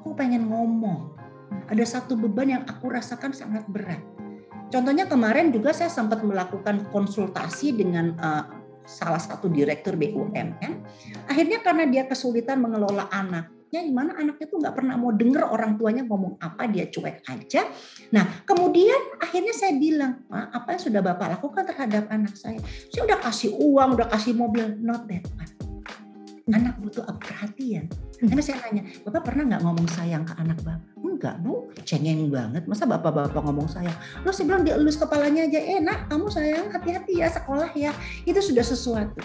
S2: Aku pengen ngomong. Ada satu beban yang aku rasakan sangat berat. Contohnya kemarin juga saya sempat melakukan konsultasi dengan uh, salah satu direktur BUMN. Akhirnya karena dia kesulitan mengelola anaknya, di mana anaknya tuh nggak pernah mau denger orang tuanya ngomong apa, dia cuek aja. Nah, kemudian akhirnya saya bilang, apa yang sudah Bapak lakukan terhadap anak saya? Saya udah kasih uang, udah kasih mobil, not that one. Anak butuh perhatian. Karena saya nanya, Bapak pernah nggak ngomong sayang ke anak Bapak? Enggak Bu, cengeng banget. Masa Bapak-Bapak ngomong sayang? Lo saya bilang dielus kepalanya aja, enak kamu sayang, hati-hati ya sekolah ya. Itu sudah sesuatu.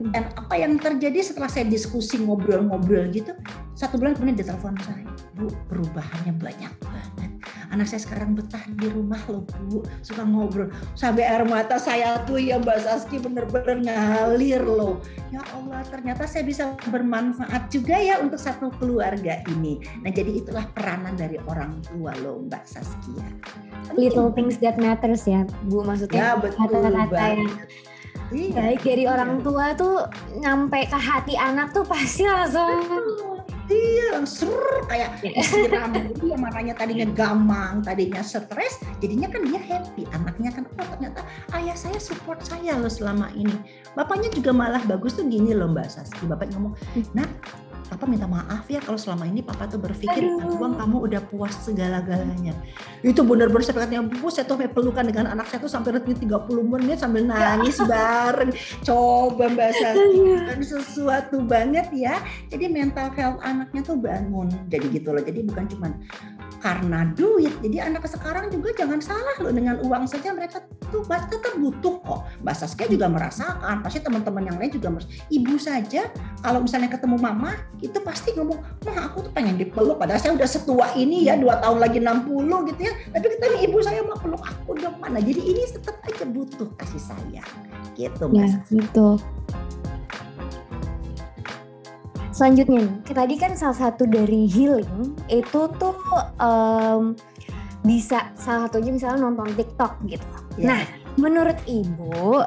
S2: Dan apa yang terjadi setelah saya diskusi ngobrol-ngobrol gitu, satu bulan kemudian dia telepon saya, Bu perubahannya banyak banget anak saya sekarang betah di rumah loh bu. Suka ngobrol. Sampai air mata saya tuh ya Mbak Saski bener-bener ngalir loh. Ya Allah ternyata saya bisa bermanfaat juga ya untuk satu keluarga ini. Nah jadi itulah peranan dari orang tua loh Mbak Saskia
S1: little things that matters ya Bu maksudnya.
S2: Ya, betul kata-kata yang
S1: Iya. Baik dari orang tua tuh nyampe ke hati anak tuh pasti langsung
S2: Iya, ser kayak iya. disiram dia marahnya tadinya gamang, tadinya stres, jadinya kan dia happy. Anaknya kan oh ternyata ayah saya support saya loh selama ini. Bapaknya juga malah bagus tuh gini loh Mbak Saski. Bapak ngomong, "Nah, Papa minta maaf ya kalau selama ini Papa tuh berpikir uang kamu udah puas segala-galanya. Itu benar-benar saya katanya bu saya tuh pelukan dengan anak saya tuh sampai retweet 30 menit sambil nangis bareng. Coba Mbak Sati kan sesuatu banget ya. Jadi mental health anaknya tuh bangun. Jadi gitu loh. Jadi bukan cuma karena duit. Jadi anak sekarang juga jangan salah loh dengan uang saja mereka tuh tetap butuh kok. Mbak Saskia juga merasakan, pasti teman-teman yang lain juga merasakan. Ibu saja kalau misalnya ketemu mama itu pasti ngomong, mah aku tuh pengen dipeluk. Padahal saya udah setua ini ya, dua tahun lagi 60 gitu ya. Tapi kita nih ibu saya mau peluk aku dong mana. Jadi ini tetap aja butuh kasih sayang. Gitu
S1: Mas. Ya, gitu. Selanjutnya nih, tadi kan salah satu dari healing itu tuh um, bisa salah satunya misalnya nonton TikTok gitu. Yeah. Nah, menurut ibu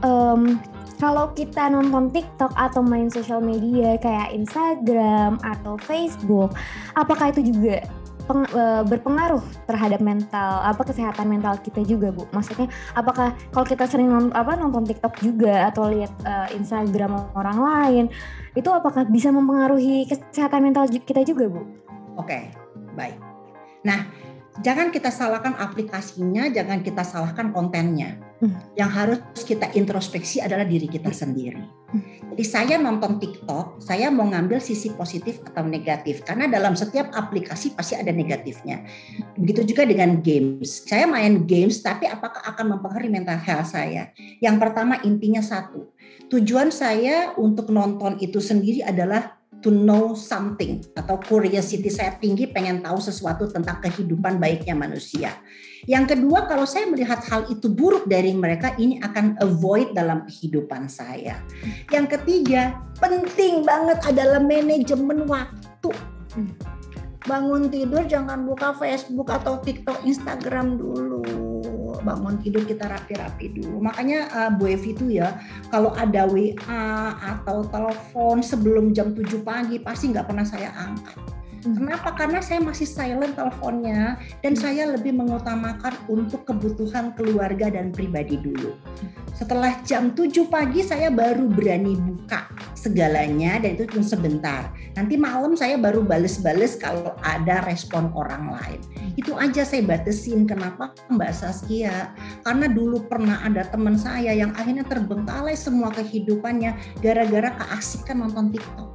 S1: um, kalau kita nonton TikTok atau main sosial media kayak Instagram atau Facebook, apakah itu juga peng, e, berpengaruh terhadap mental apa kesehatan mental kita juga bu maksudnya apakah kalau kita sering nonton apa nonton TikTok juga atau lihat uh, Instagram orang lain itu apakah bisa mempengaruhi kesehatan mental kita juga bu?
S2: Oke baik. Nah jangan kita salahkan aplikasinya, jangan kita salahkan kontennya. Hmm. Yang harus kita introspeksi adalah diri kita sendiri. Hmm. Jadi saya nonton TikTok, saya mau ngambil sisi positif atau negatif karena dalam setiap aplikasi pasti ada negatifnya. Begitu juga dengan games. Saya main games tapi apakah akan mempengaruhi mental health saya? Yang pertama intinya satu. Tujuan saya untuk nonton itu sendiri adalah to know something atau curiosity saya tinggi pengen tahu sesuatu tentang kehidupan baiknya manusia. Yang kedua kalau saya melihat hal itu buruk dari mereka ini akan avoid dalam kehidupan saya. Yang ketiga penting banget adalah manajemen waktu. Bangun tidur jangan buka Facebook atau TikTok, Instagram dulu bangun tidur kita rapi-rapi dulu. Makanya uh, Bu Evi itu ya kalau ada WA atau telepon sebelum jam 7 pagi pasti nggak pernah saya angkat. Hmm. Kenapa? Karena saya masih silent teleponnya dan hmm. saya lebih mengutamakan untuk kebutuhan keluarga dan pribadi dulu. Setelah jam 7 pagi saya baru berani buka segalanya dan itu cuma sebentar. Nanti malam saya baru bales-bales kalau ada respon orang lain. Itu aja saya batasin kenapa Mbak Saskia. Karena dulu pernah ada teman saya yang akhirnya terbengkalai semua kehidupannya gara-gara keasikan nonton TikTok.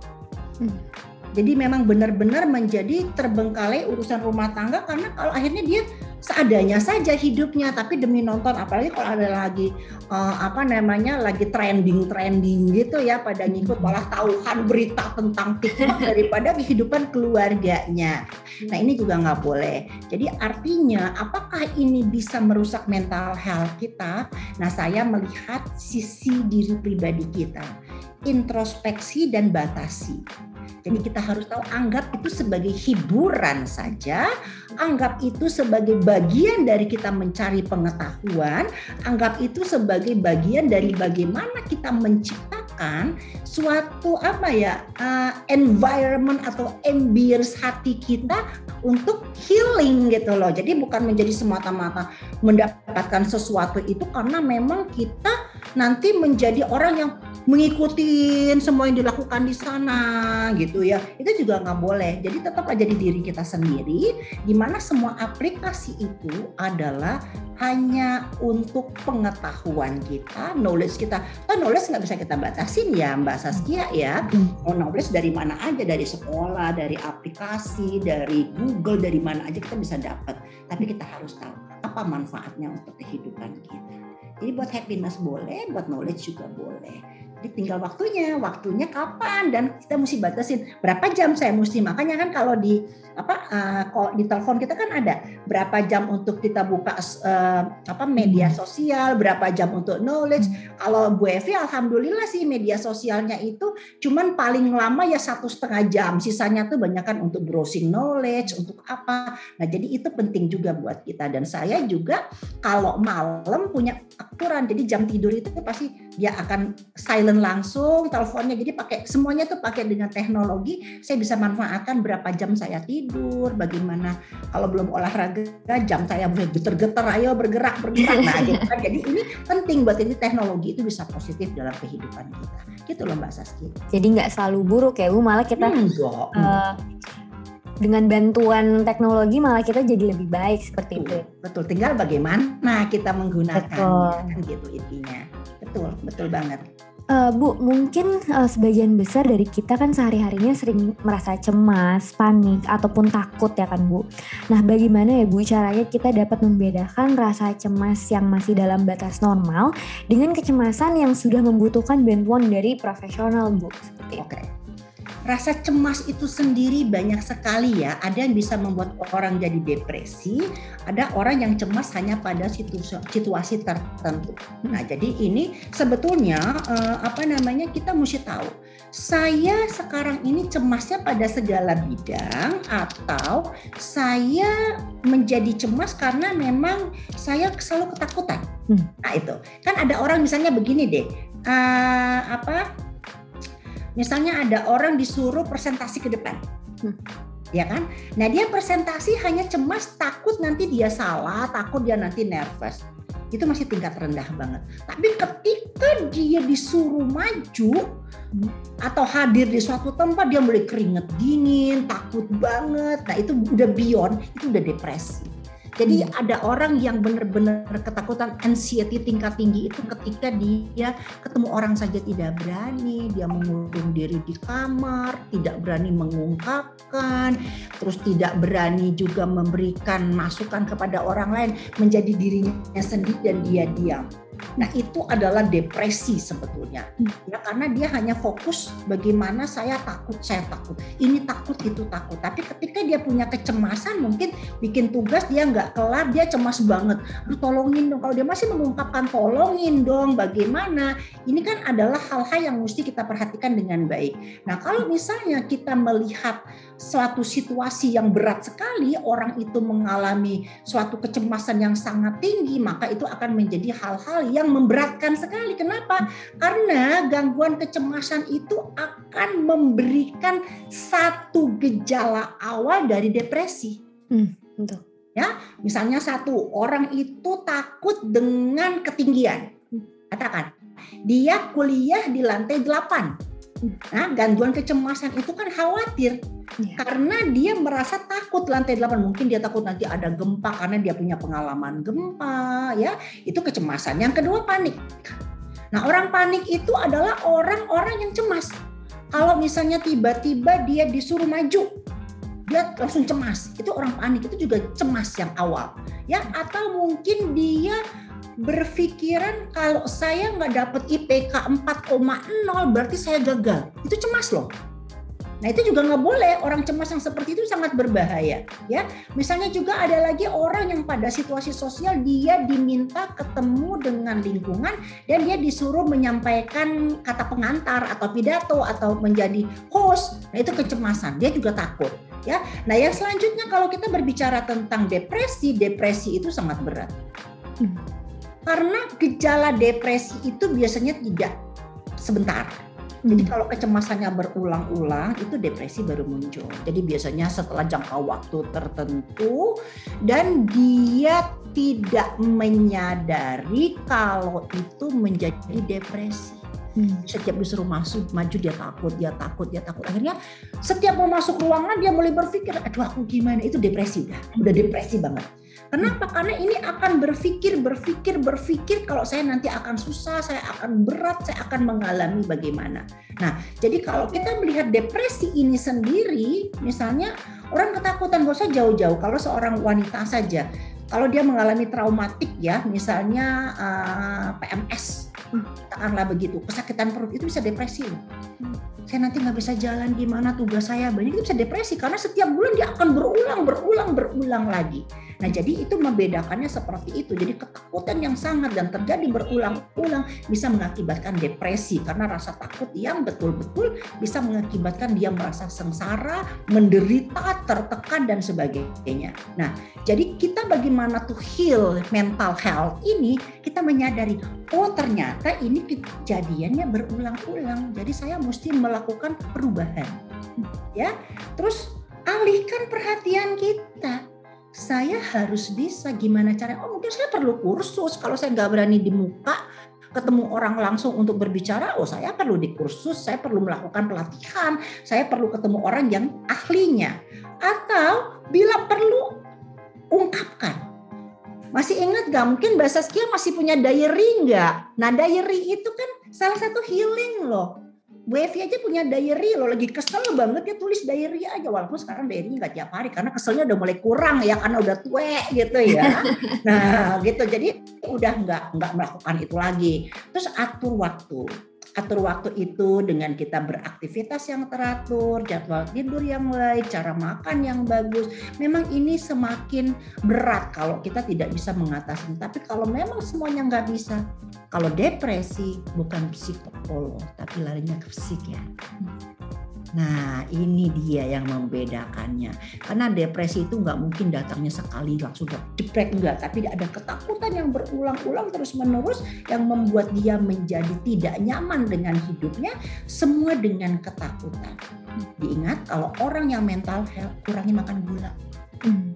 S2: Hmm jadi memang benar-benar menjadi terbengkalai urusan rumah tangga karena kalau akhirnya dia seadanya saja hidupnya tapi demi nonton apalagi kalau ada lagi uh, apa namanya lagi trending trending gitu ya pada ngikut malah tahuan berita tentang TikTok daripada kehidupan keluarganya. Nah ini juga nggak boleh. Jadi artinya apakah ini bisa merusak mental health kita? Nah saya melihat sisi diri pribadi kita introspeksi dan batasi. Jadi kita harus tahu anggap itu sebagai hiburan saja, anggap itu sebagai bagian dari kita mencari pengetahuan, anggap itu sebagai bagian dari bagaimana kita menciptakan suatu apa ya uh, environment atau ambience hati kita untuk healing gitu loh. Jadi bukan menjadi semata-mata mendapatkan sesuatu itu karena memang kita nanti menjadi orang yang mengikuti semua yang dilakukan di sana gitu ya itu juga nggak boleh jadi tetap aja di diri kita sendiri di mana semua aplikasi itu adalah hanya untuk pengetahuan kita, knowledge kita. Oh, knowledge nggak bisa kita batasin ya Mbak Saskia ya. Mau knowledge dari mana aja, dari sekolah, dari aplikasi, dari Google, dari mana aja kita bisa dapat. Tapi kita harus tahu apa manfaatnya untuk kehidupan kita. Jadi buat happiness boleh, buat knowledge juga boleh. Jadi tinggal waktunya, waktunya kapan dan kita mesti batasin berapa jam saya mesti. Makanya kan kalau di apa uh, kalau di telepon kita kan ada berapa jam untuk kita buka uh, apa media hmm. sosial, berapa jam untuk knowledge. Kalau Bu Evi alhamdulillah sih media sosialnya itu cuman paling lama ya satu setengah jam. Sisanya tuh banyak kan untuk browsing knowledge, untuk apa. Nah, jadi itu penting juga buat kita dan saya juga kalau malam punya aturan. Jadi jam tidur itu pasti dia akan silent silent langsung teleponnya jadi pakai semuanya tuh pakai dengan teknologi saya bisa manfaatkan berapa jam saya tidur bagaimana kalau belum olahraga jam saya geter-geter ayo bergerak bergerak. Nah gitu kan. Jadi ini penting buat ini teknologi itu bisa positif dalam kehidupan kita. Gitu loh mbak Saski.
S1: Jadi nggak selalu buruk ya bu. Malah kita hmm, uh, dengan bantuan teknologi malah kita jadi lebih baik seperti
S2: betul,
S1: itu.
S2: Betul, tinggal bagaimana kita menggunakannya kan gitu intinya. Betul, betul banget.
S1: Uh, Bu, mungkin uh, sebagian besar dari kita kan sehari-harinya sering merasa cemas, panik, ataupun takut ya kan Bu. Nah bagaimana ya Bu caranya kita dapat membedakan rasa cemas yang masih dalam batas normal dengan kecemasan yang sudah membutuhkan bantuan dari profesional Bu?
S2: Oke. Okay rasa cemas itu sendiri banyak sekali ya. Ada yang bisa membuat orang jadi depresi, ada orang yang cemas hanya pada situasi, situasi tertentu. Nah, jadi ini sebetulnya eh, apa namanya kita mesti tahu. Saya sekarang ini cemasnya pada segala bidang atau saya menjadi cemas karena memang saya selalu ketakutan. Hmm. Nah, itu. Kan ada orang misalnya begini deh. Uh, apa Misalnya ada orang disuruh presentasi ke depan. Hmm. Ya kan? Nah, dia presentasi hanya cemas takut nanti dia salah, takut dia nanti nervous. Itu masih tingkat rendah banget. Tapi ketika dia disuruh maju atau hadir di suatu tempat dia mulai keringet dingin, takut banget. Nah, itu udah beyond, itu udah depresi. Jadi hmm. ada orang yang benar-benar ketakutan anxiety tingkat tinggi itu ketika dia ketemu orang saja tidak berani, dia mengurung diri di kamar, tidak berani mengungkapkan, terus tidak berani juga memberikan masukan kepada orang lain, menjadi dirinya sendiri dan dia diam. Nah itu adalah depresi sebetulnya, ya karena dia hanya fokus bagaimana saya takut, saya takut, ini takut, itu takut. Tapi ketika dia punya kecemasan, mungkin bikin tugas dia nggak kelar, dia cemas banget. Aduh, tolongin dong. Kalau dia masih mengungkapkan tolongin dong, bagaimana? Ini kan adalah hal-hal yang mesti kita perhatikan dengan baik. Nah kalau misalnya kita melihat suatu situasi yang berat sekali, orang itu mengalami suatu kecemasan yang sangat tinggi, maka itu akan menjadi hal-hal yang memberatkan sekali. Kenapa? Karena gangguan kecemasan itu akan memberikan satu gejala awal dari depresi. Hmm, betul. Ya, misalnya satu orang itu takut dengan ketinggian. Katakan, dia kuliah di lantai 8 Nah, gangguan kecemasan itu kan khawatir ya. karena dia merasa takut lantai 8. Mungkin dia takut nanti ada gempa karena dia punya pengalaman gempa, ya. Itu kecemasan. Yang kedua panik. Nah, orang panik itu adalah orang-orang yang cemas. Kalau misalnya tiba-tiba dia disuruh maju, dia langsung cemas. Itu orang panik itu juga cemas yang awal, ya. Atau mungkin dia berpikiran kalau saya nggak dapet IPK 4,0 berarti saya gagal. Itu cemas loh. Nah itu juga nggak boleh orang cemas yang seperti itu sangat berbahaya ya. Misalnya juga ada lagi orang yang pada situasi sosial dia diminta ketemu dengan lingkungan dan dia disuruh menyampaikan kata pengantar atau pidato atau menjadi host. Nah itu kecemasan dia juga takut ya. Nah yang selanjutnya kalau kita berbicara tentang depresi, depresi itu sangat berat. Karena gejala depresi itu biasanya tidak sebentar. Jadi kalau kecemasannya berulang-ulang itu depresi baru muncul. Jadi biasanya setelah jangka waktu tertentu dan dia tidak menyadari kalau itu menjadi depresi. Hmm. Setiap disuruh masuk, maju dia takut, dia takut, dia takut. Akhirnya setiap mau masuk ruangan dia mulai berpikir, aduh aku gimana? Itu depresi dah, udah depresi banget. Kenapa? Karena ini akan berpikir, berpikir, berpikir kalau saya nanti akan susah, saya akan berat, saya akan mengalami bagaimana. Nah, jadi kalau kita melihat depresi ini sendiri, misalnya orang ketakutan, gak usah jauh-jauh. Kalau seorang wanita saja, kalau dia mengalami traumatik ya, misalnya uh, eh, PMS, katakanlah begitu, kesakitan perut itu bisa depresi. Saya nanti nggak bisa jalan gimana tugas saya banyak itu bisa depresi karena setiap bulan dia akan berulang, berulang, berulang lagi. Nah, jadi itu membedakannya seperti itu. Jadi ketakutan yang sangat dan terjadi berulang-ulang bisa mengakibatkan depresi karena rasa takut yang betul-betul bisa mengakibatkan dia merasa sengsara, menderita, tertekan dan sebagainya. Nah, jadi kita bagaimana to heal mental health ini kita menyadari oh ternyata ini kejadiannya berulang-ulang. Jadi saya mesti melakukan perubahan. Ya. Terus alihkan perhatian kita saya harus bisa gimana cara oh mungkin saya perlu kursus. Kalau saya nggak berani di muka ketemu orang langsung untuk berbicara oh saya perlu di kursus. Saya perlu melakukan pelatihan. Saya perlu ketemu orang yang ahlinya. Atau bila perlu ungkapkan. Masih ingat gak mungkin bahasa Saskia masih punya diary nggak? Nah diary itu kan salah satu healing loh Wavy aja punya diary loh lagi kesel banget ya tulis diary aja. Walaupun sekarang diary nggak tiap hari karena keselnya udah mulai kurang ya karena udah tua gitu ya. Nah gitu. Jadi udah nggak nggak melakukan itu lagi. Terus atur waktu atur waktu itu dengan kita beraktivitas yang teratur, jadwal tidur yang baik, cara makan yang bagus. Memang ini semakin berat kalau kita tidak bisa mengatasi. Tapi kalau memang semuanya nggak bisa, kalau depresi bukan psikolog, tapi larinya ke psik ya. Nah ini dia yang membedakannya. Karena depresi itu nggak mungkin datangnya sekali langsung depresi enggak. Tapi ada ketakutan yang berulang-ulang terus menerus yang membuat dia menjadi tidak nyaman dengan hidupnya. Semua dengan ketakutan. Diingat kalau orang yang mental health kurangi makan gula. Hmm.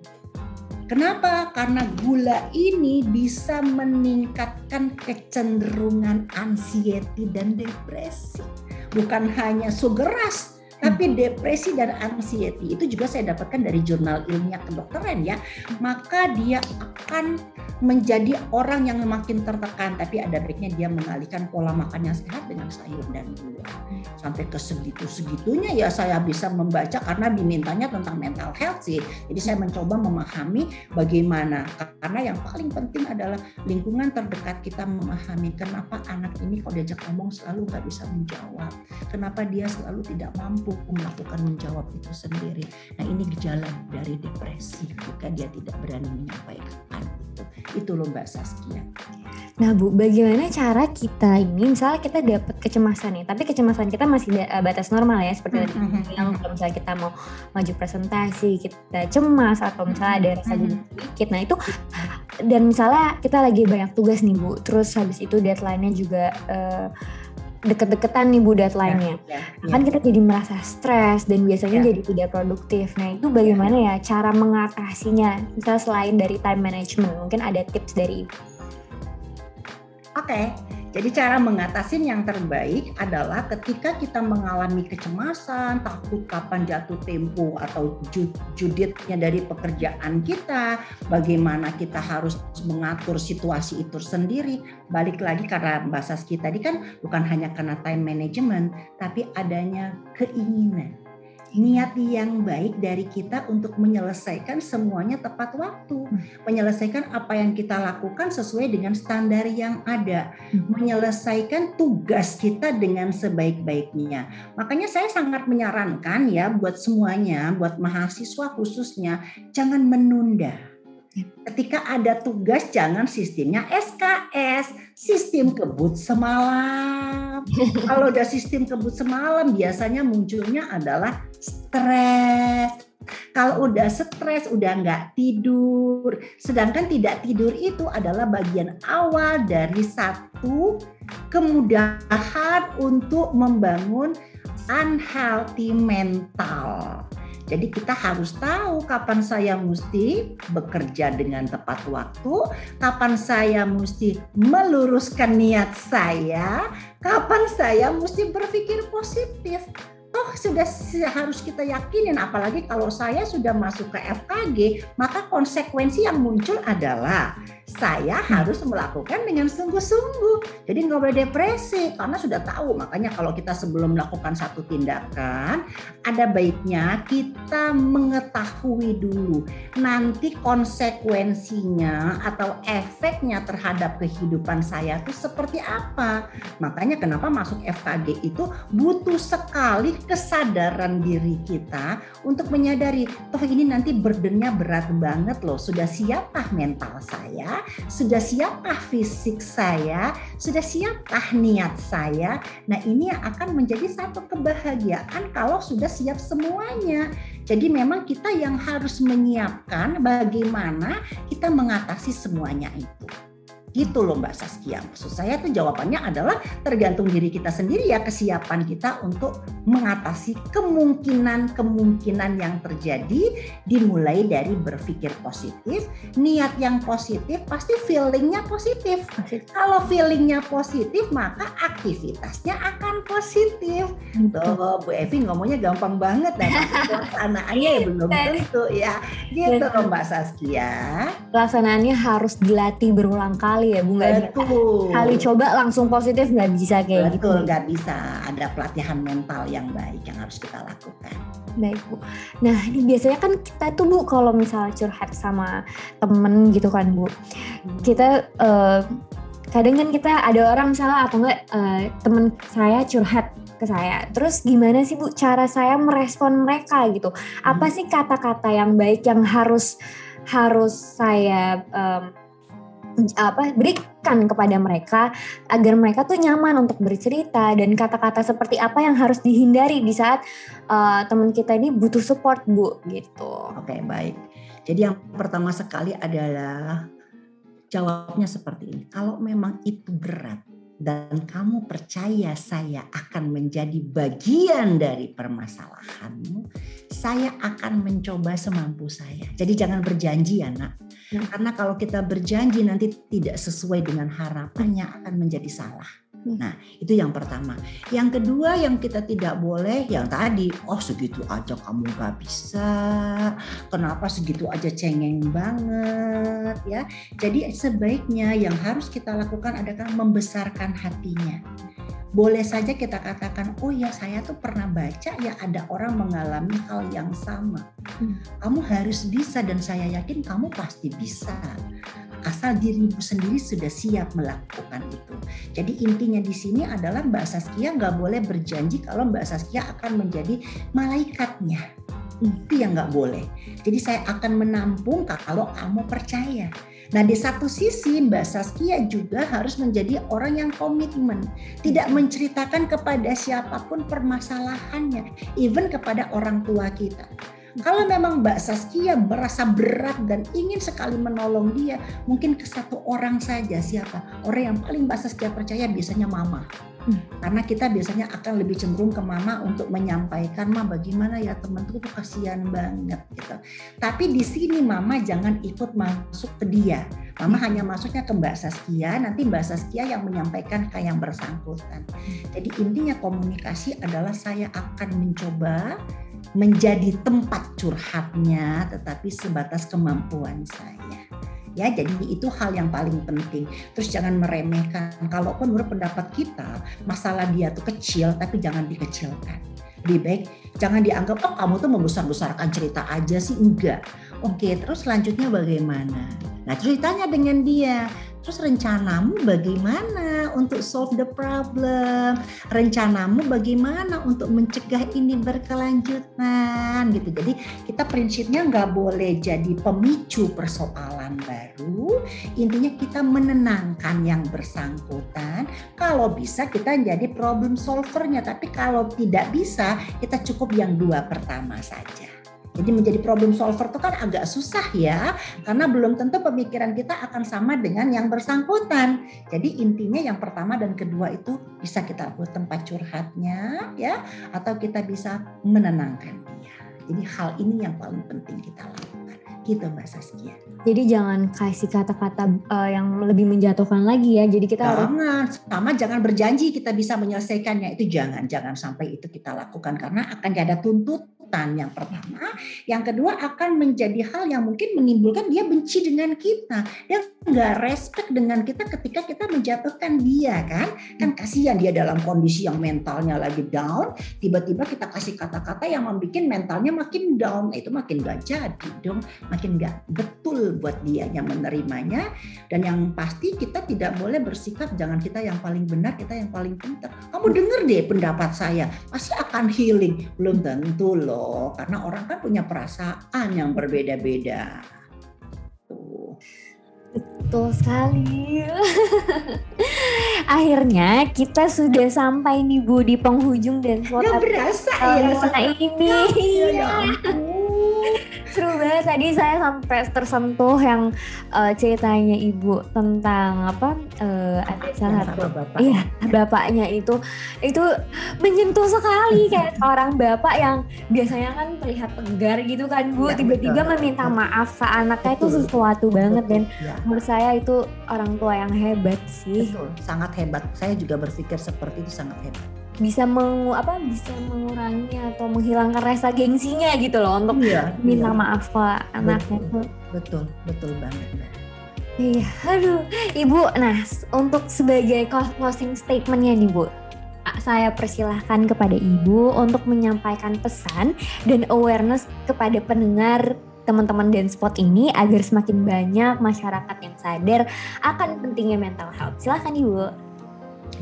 S2: Kenapa? Karena gula ini bisa meningkatkan kecenderungan anxiety dan depresi. Bukan hanya sugar rush, tapi depresi dan anxiety itu juga saya dapatkan dari jurnal ilmiah kedokteran ya. Maka dia akan menjadi orang yang makin tertekan tapi ada baiknya dia mengalihkan pola makan yang sehat dengan sayur dan buah. Sampai ke segitu segitunya ya saya bisa membaca karena dimintanya tentang mental health sih. Jadi saya mencoba memahami bagaimana. Karena yang paling penting adalah lingkungan terdekat kita memahami kenapa anak ini kalau diajak ngomong selalu nggak bisa menjawab. Kenapa dia selalu tidak mampu melakukan menjawab itu sendiri nah ini gejala dari depresi jika dia tidak berani menyampaikan itu loh Mbak Saskia.
S1: Nah Bu, bagaimana cara kita ini, misalnya kita dapat kecemasan nih, tapi kecemasan kita masih eh, batas normal ya, seperti tadi mm -hmm. yang kalau misalnya kita mau maju presentasi, kita cemas atau misalnya ada rasa mm sedikit, nah itu dan misalnya kita lagi banyak tugas nih Bu, terus habis itu deadline-nya juga uh, deket-deketan nih Bu deadline-nya. Ya, ya, kan kita jadi merasa stres dan biasanya ya. jadi tidak produktif. Nah itu bagaimana ya cara mengatasinya? Misalnya selain dari time management, mungkin ada tips dari Ibu.
S2: Oke, okay. Jadi cara mengatasi yang terbaik adalah ketika kita mengalami kecemasan, takut kapan jatuh tempo atau juditnya dari pekerjaan kita, bagaimana kita harus mengatur situasi itu sendiri. Balik lagi karena bahasa kita tadi kan bukan hanya karena time management, tapi adanya keinginan niat yang baik dari kita untuk menyelesaikan semuanya tepat waktu, hmm. menyelesaikan apa yang kita lakukan sesuai dengan standar yang ada, hmm. menyelesaikan tugas kita dengan sebaik-baiknya. Makanya saya sangat menyarankan ya buat semuanya, buat mahasiswa khususnya, jangan menunda Ketika ada tugas jangan sistemnya SKS, sistem kebut semalam. Kalau udah sistem kebut semalam biasanya munculnya adalah stres. Kalau udah stres, udah nggak tidur. Sedangkan tidak tidur itu adalah bagian awal dari satu kemudahan untuk membangun unhealthy mental. Jadi kita harus tahu kapan saya mesti bekerja dengan tepat waktu, kapan saya mesti meluruskan niat saya, kapan saya mesti berpikir positif toh sudah harus kita yakinin apalagi kalau saya sudah masuk ke FKG maka konsekuensi yang muncul adalah saya harus melakukan dengan sungguh-sungguh. Jadi nggak boleh depresi karena sudah tahu. Makanya kalau kita sebelum melakukan satu tindakan, ada baiknya kita mengetahui dulu nanti konsekuensinya atau efeknya terhadap kehidupan saya itu seperti apa. Makanya kenapa masuk FKG itu butuh sekali kesadaran diri kita untuk menyadari, toh ini nanti burdennya berat banget loh. Sudah siapkah mental saya? Sudah siapkah fisik saya? Sudah siapkah niat saya? Nah ini akan menjadi satu kebahagiaan kalau sudah siap semuanya. Jadi memang kita yang harus menyiapkan bagaimana kita mengatasi semuanya itu. Gitu loh Mbak Saskia. Maksud saya tuh jawabannya adalah tergantung diri kita sendiri ya kesiapan kita untuk mengatasi kemungkinan-kemungkinan yang terjadi dimulai dari berpikir positif, niat yang positif pasti feelingnya positif. Kalau feelingnya positif maka aktivitasnya akan positif. Tuh Bu Evi ngomongnya gampang banget dan pelaksanaannya ya belum tentu ya. Gitu loh Mbak Saskia.
S1: Pelaksanaannya harus dilatih berulang kali kali ya Bu nggak kali coba langsung positif nggak bisa
S2: kayak Betul, gitu. Betul nggak bisa ada pelatihan mental yang baik yang harus kita lakukan.
S1: Baik Bu. Nah ini biasanya kan kita tuh Bu kalau misalnya curhat sama temen gitu kan Bu, hmm. kita uh, kadang kan kita ada orang salah atau enggak uh, temen saya curhat ke saya. Terus gimana sih Bu cara saya merespon mereka gitu? Apa hmm. sih kata-kata yang baik yang harus harus saya um, apa berikan kepada mereka agar mereka tuh nyaman untuk bercerita dan kata-kata seperti apa yang harus dihindari di saat uh, teman kita ini butuh support bu gitu.
S2: Oke baik. Jadi yang pertama sekali adalah jawabnya seperti ini. Kalau memang itu berat dan kamu percaya saya akan menjadi bagian dari permasalahanmu, saya akan mencoba semampu saya. Jadi jangan berjanji ya nak. Ya. Karena kalau kita berjanji nanti tidak sesuai dengan harapannya akan menjadi salah. Hmm. Nah, itu yang pertama. Yang kedua yang kita tidak boleh yang tadi, oh segitu aja kamu gak bisa. Kenapa segitu aja cengeng banget ya. Jadi sebaiknya yang harus kita lakukan adalah membesarkan hatinya boleh saja kita katakan, oh ya saya tuh pernah baca ya ada orang mengalami hal yang sama. Hmm. Kamu harus bisa dan saya yakin kamu pasti bisa asal dirimu sendiri sudah siap melakukan itu. Jadi intinya di sini adalah Mbak Saskia nggak boleh berjanji kalau Mbak Saskia akan menjadi malaikatnya. Itu yang nggak boleh. Jadi saya akan menampung kalau kamu percaya. Nah di satu sisi Mbak Saskia juga harus menjadi orang yang komitmen. Tidak menceritakan kepada siapa pun permasalahannya. Even kepada orang tua kita kalau memang Mbak Saskia merasa berat dan ingin sekali menolong dia, mungkin ke satu orang saja siapa? Orang yang paling Mbak Saskia percaya biasanya mama. Hmm. Karena kita biasanya akan lebih cenderung ke mama untuk menyampaikan, "Ma, bagaimana ya temanku tuh kasihan banget." gitu. Tapi di sini mama jangan ikut masuk ke dia. Mama hanya masuknya ke Mbak Saskia, nanti Mbak Saskia yang menyampaikan ke yang bersangkutan. Hmm. Jadi intinya komunikasi adalah saya akan mencoba menjadi tempat curhatnya tetapi sebatas kemampuan saya. Ya jadi itu hal yang paling penting. Terus jangan meremehkan. Kalaupun menurut pendapat kita masalah dia tuh kecil tapi jangan dikecilkan. Lebih baik jangan dianggap oh kamu tuh membesar-besarkan cerita aja sih. Enggak oke terus selanjutnya bagaimana nah ceritanya dengan dia Terus rencanamu bagaimana untuk solve the problem? Rencanamu bagaimana untuk mencegah ini berkelanjutan gitu. Jadi kita prinsipnya nggak boleh jadi pemicu persoalan baru. Intinya kita menenangkan yang bersangkutan. Kalau bisa kita jadi problem solvernya. Tapi kalau tidak bisa kita cukup yang dua pertama saja. Jadi menjadi problem solver itu kan agak susah ya, karena belum tentu pemikiran kita akan sama dengan yang bersangkutan. Jadi intinya yang pertama dan kedua itu bisa kita buat tempat curhatnya ya, atau kita bisa menenangkan dia. Jadi hal ini yang paling penting kita lakukan gitu Mbak Saskia.
S1: Jadi jangan kasih kata-kata uh, yang lebih menjatuhkan lagi ya. Jadi kita
S2: jangan, harus sama jangan berjanji kita bisa menyelesaikannya itu jangan jangan sampai itu kita lakukan karena akan ada tuntut ketakutan. Yang pertama, yang kedua akan menjadi hal yang mungkin menimbulkan dia benci dengan kita, dia nggak respect dengan kita ketika kita menjatuhkan dia kan, kan kasihan dia dalam kondisi yang mentalnya lagi down, tiba-tiba kita kasih kata-kata yang membuat mentalnya makin down, itu makin gak jadi dong, makin gak betul buat dia yang menerimanya, dan yang pasti kita tidak boleh bersikap jangan kita yang paling benar, kita yang paling pintar. Kamu denger deh pendapat saya, pasti akan healing, belum tentu loh loh, karena orang kan punya perasaan yang berbeda-beda.
S1: Tuh. Betul sekali. Akhirnya kita sudah sampai nih Bu di penghujung dan
S2: suara berasa ya
S1: ini. Ya, ya seru banget. Tadi saya sampai tersentuh yang uh, ceritanya ibu tentang apa uh, ada salah satu bapak. iya bapaknya itu. Itu menyentuh sekali. Kayak orang bapak yang biasanya kan terlihat tegar gitu kan bu. Iya, tiba-tiba ya, meminta maaf ke anaknya betul. itu sesuatu banget dan ya. menurut saya itu orang tua yang hebat sih.
S2: Betul sangat hebat. Saya juga berpikir seperti itu sangat hebat
S1: bisa mengu apa bisa mengurangi atau menghilangkan rasa gengsinya gitu loh untuk iya, minta iya. maaf ke anaknya
S2: betul, betul betul banget
S1: iya aduh ibu nah untuk sebagai closing statementnya nih bu saya persilahkan kepada ibu untuk menyampaikan pesan dan awareness kepada pendengar teman-teman dance spot ini agar semakin banyak masyarakat yang sadar akan pentingnya mental health. Silahkan ibu.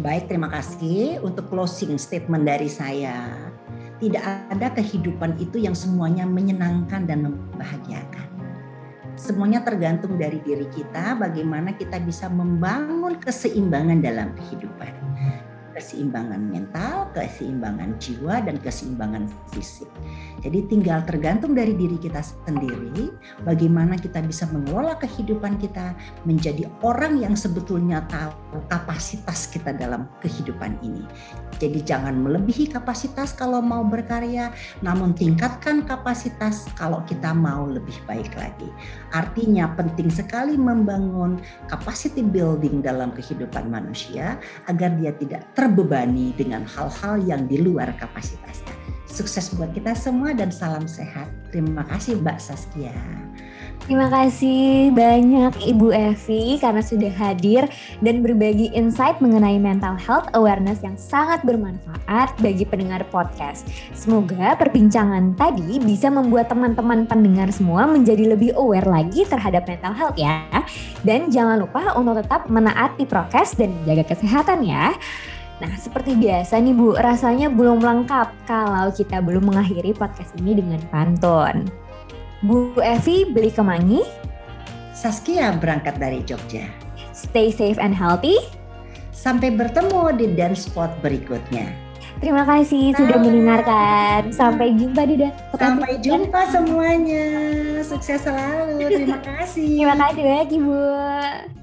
S2: Baik, terima kasih untuk closing statement dari saya. Tidak ada kehidupan itu yang semuanya menyenangkan dan membahagiakan. Semuanya tergantung dari diri kita, bagaimana kita bisa membangun keseimbangan dalam kehidupan keseimbangan mental, keseimbangan jiwa, dan keseimbangan fisik. Jadi tinggal tergantung dari diri kita sendiri, bagaimana kita bisa mengelola kehidupan kita menjadi orang yang sebetulnya tahu kapasitas kita dalam kehidupan ini. Jadi jangan melebihi kapasitas kalau mau berkarya, namun tingkatkan kapasitas kalau kita mau lebih baik lagi. Artinya penting sekali membangun capacity building dalam kehidupan manusia agar dia tidak terbebani dengan hal-hal yang di luar kapasitasnya. Sukses buat kita semua dan salam sehat. Terima kasih Mbak Saskia.
S1: Terima kasih banyak Ibu Evi karena sudah hadir dan berbagi insight mengenai mental health awareness yang sangat bermanfaat bagi pendengar podcast. Semoga perbincangan tadi bisa membuat teman-teman pendengar semua menjadi lebih aware lagi terhadap mental health ya. Dan jangan lupa untuk tetap menaati prokes dan menjaga kesehatan ya. Nah, seperti biasa nih Bu, rasanya belum lengkap kalau kita belum mengakhiri podcast ini dengan pantun. Bu Evi beli kemangi.
S2: Saskia berangkat dari Jogja.
S1: Stay safe and healthy.
S2: Sampai bertemu di dance spot berikutnya.
S1: Terima kasih Bye. sudah mendengarkan. Sampai jumpa di dance
S2: spot. Sampai jumpa semuanya. Sukses selalu. Terima kasih.
S1: Terima kasih banyak Ibu.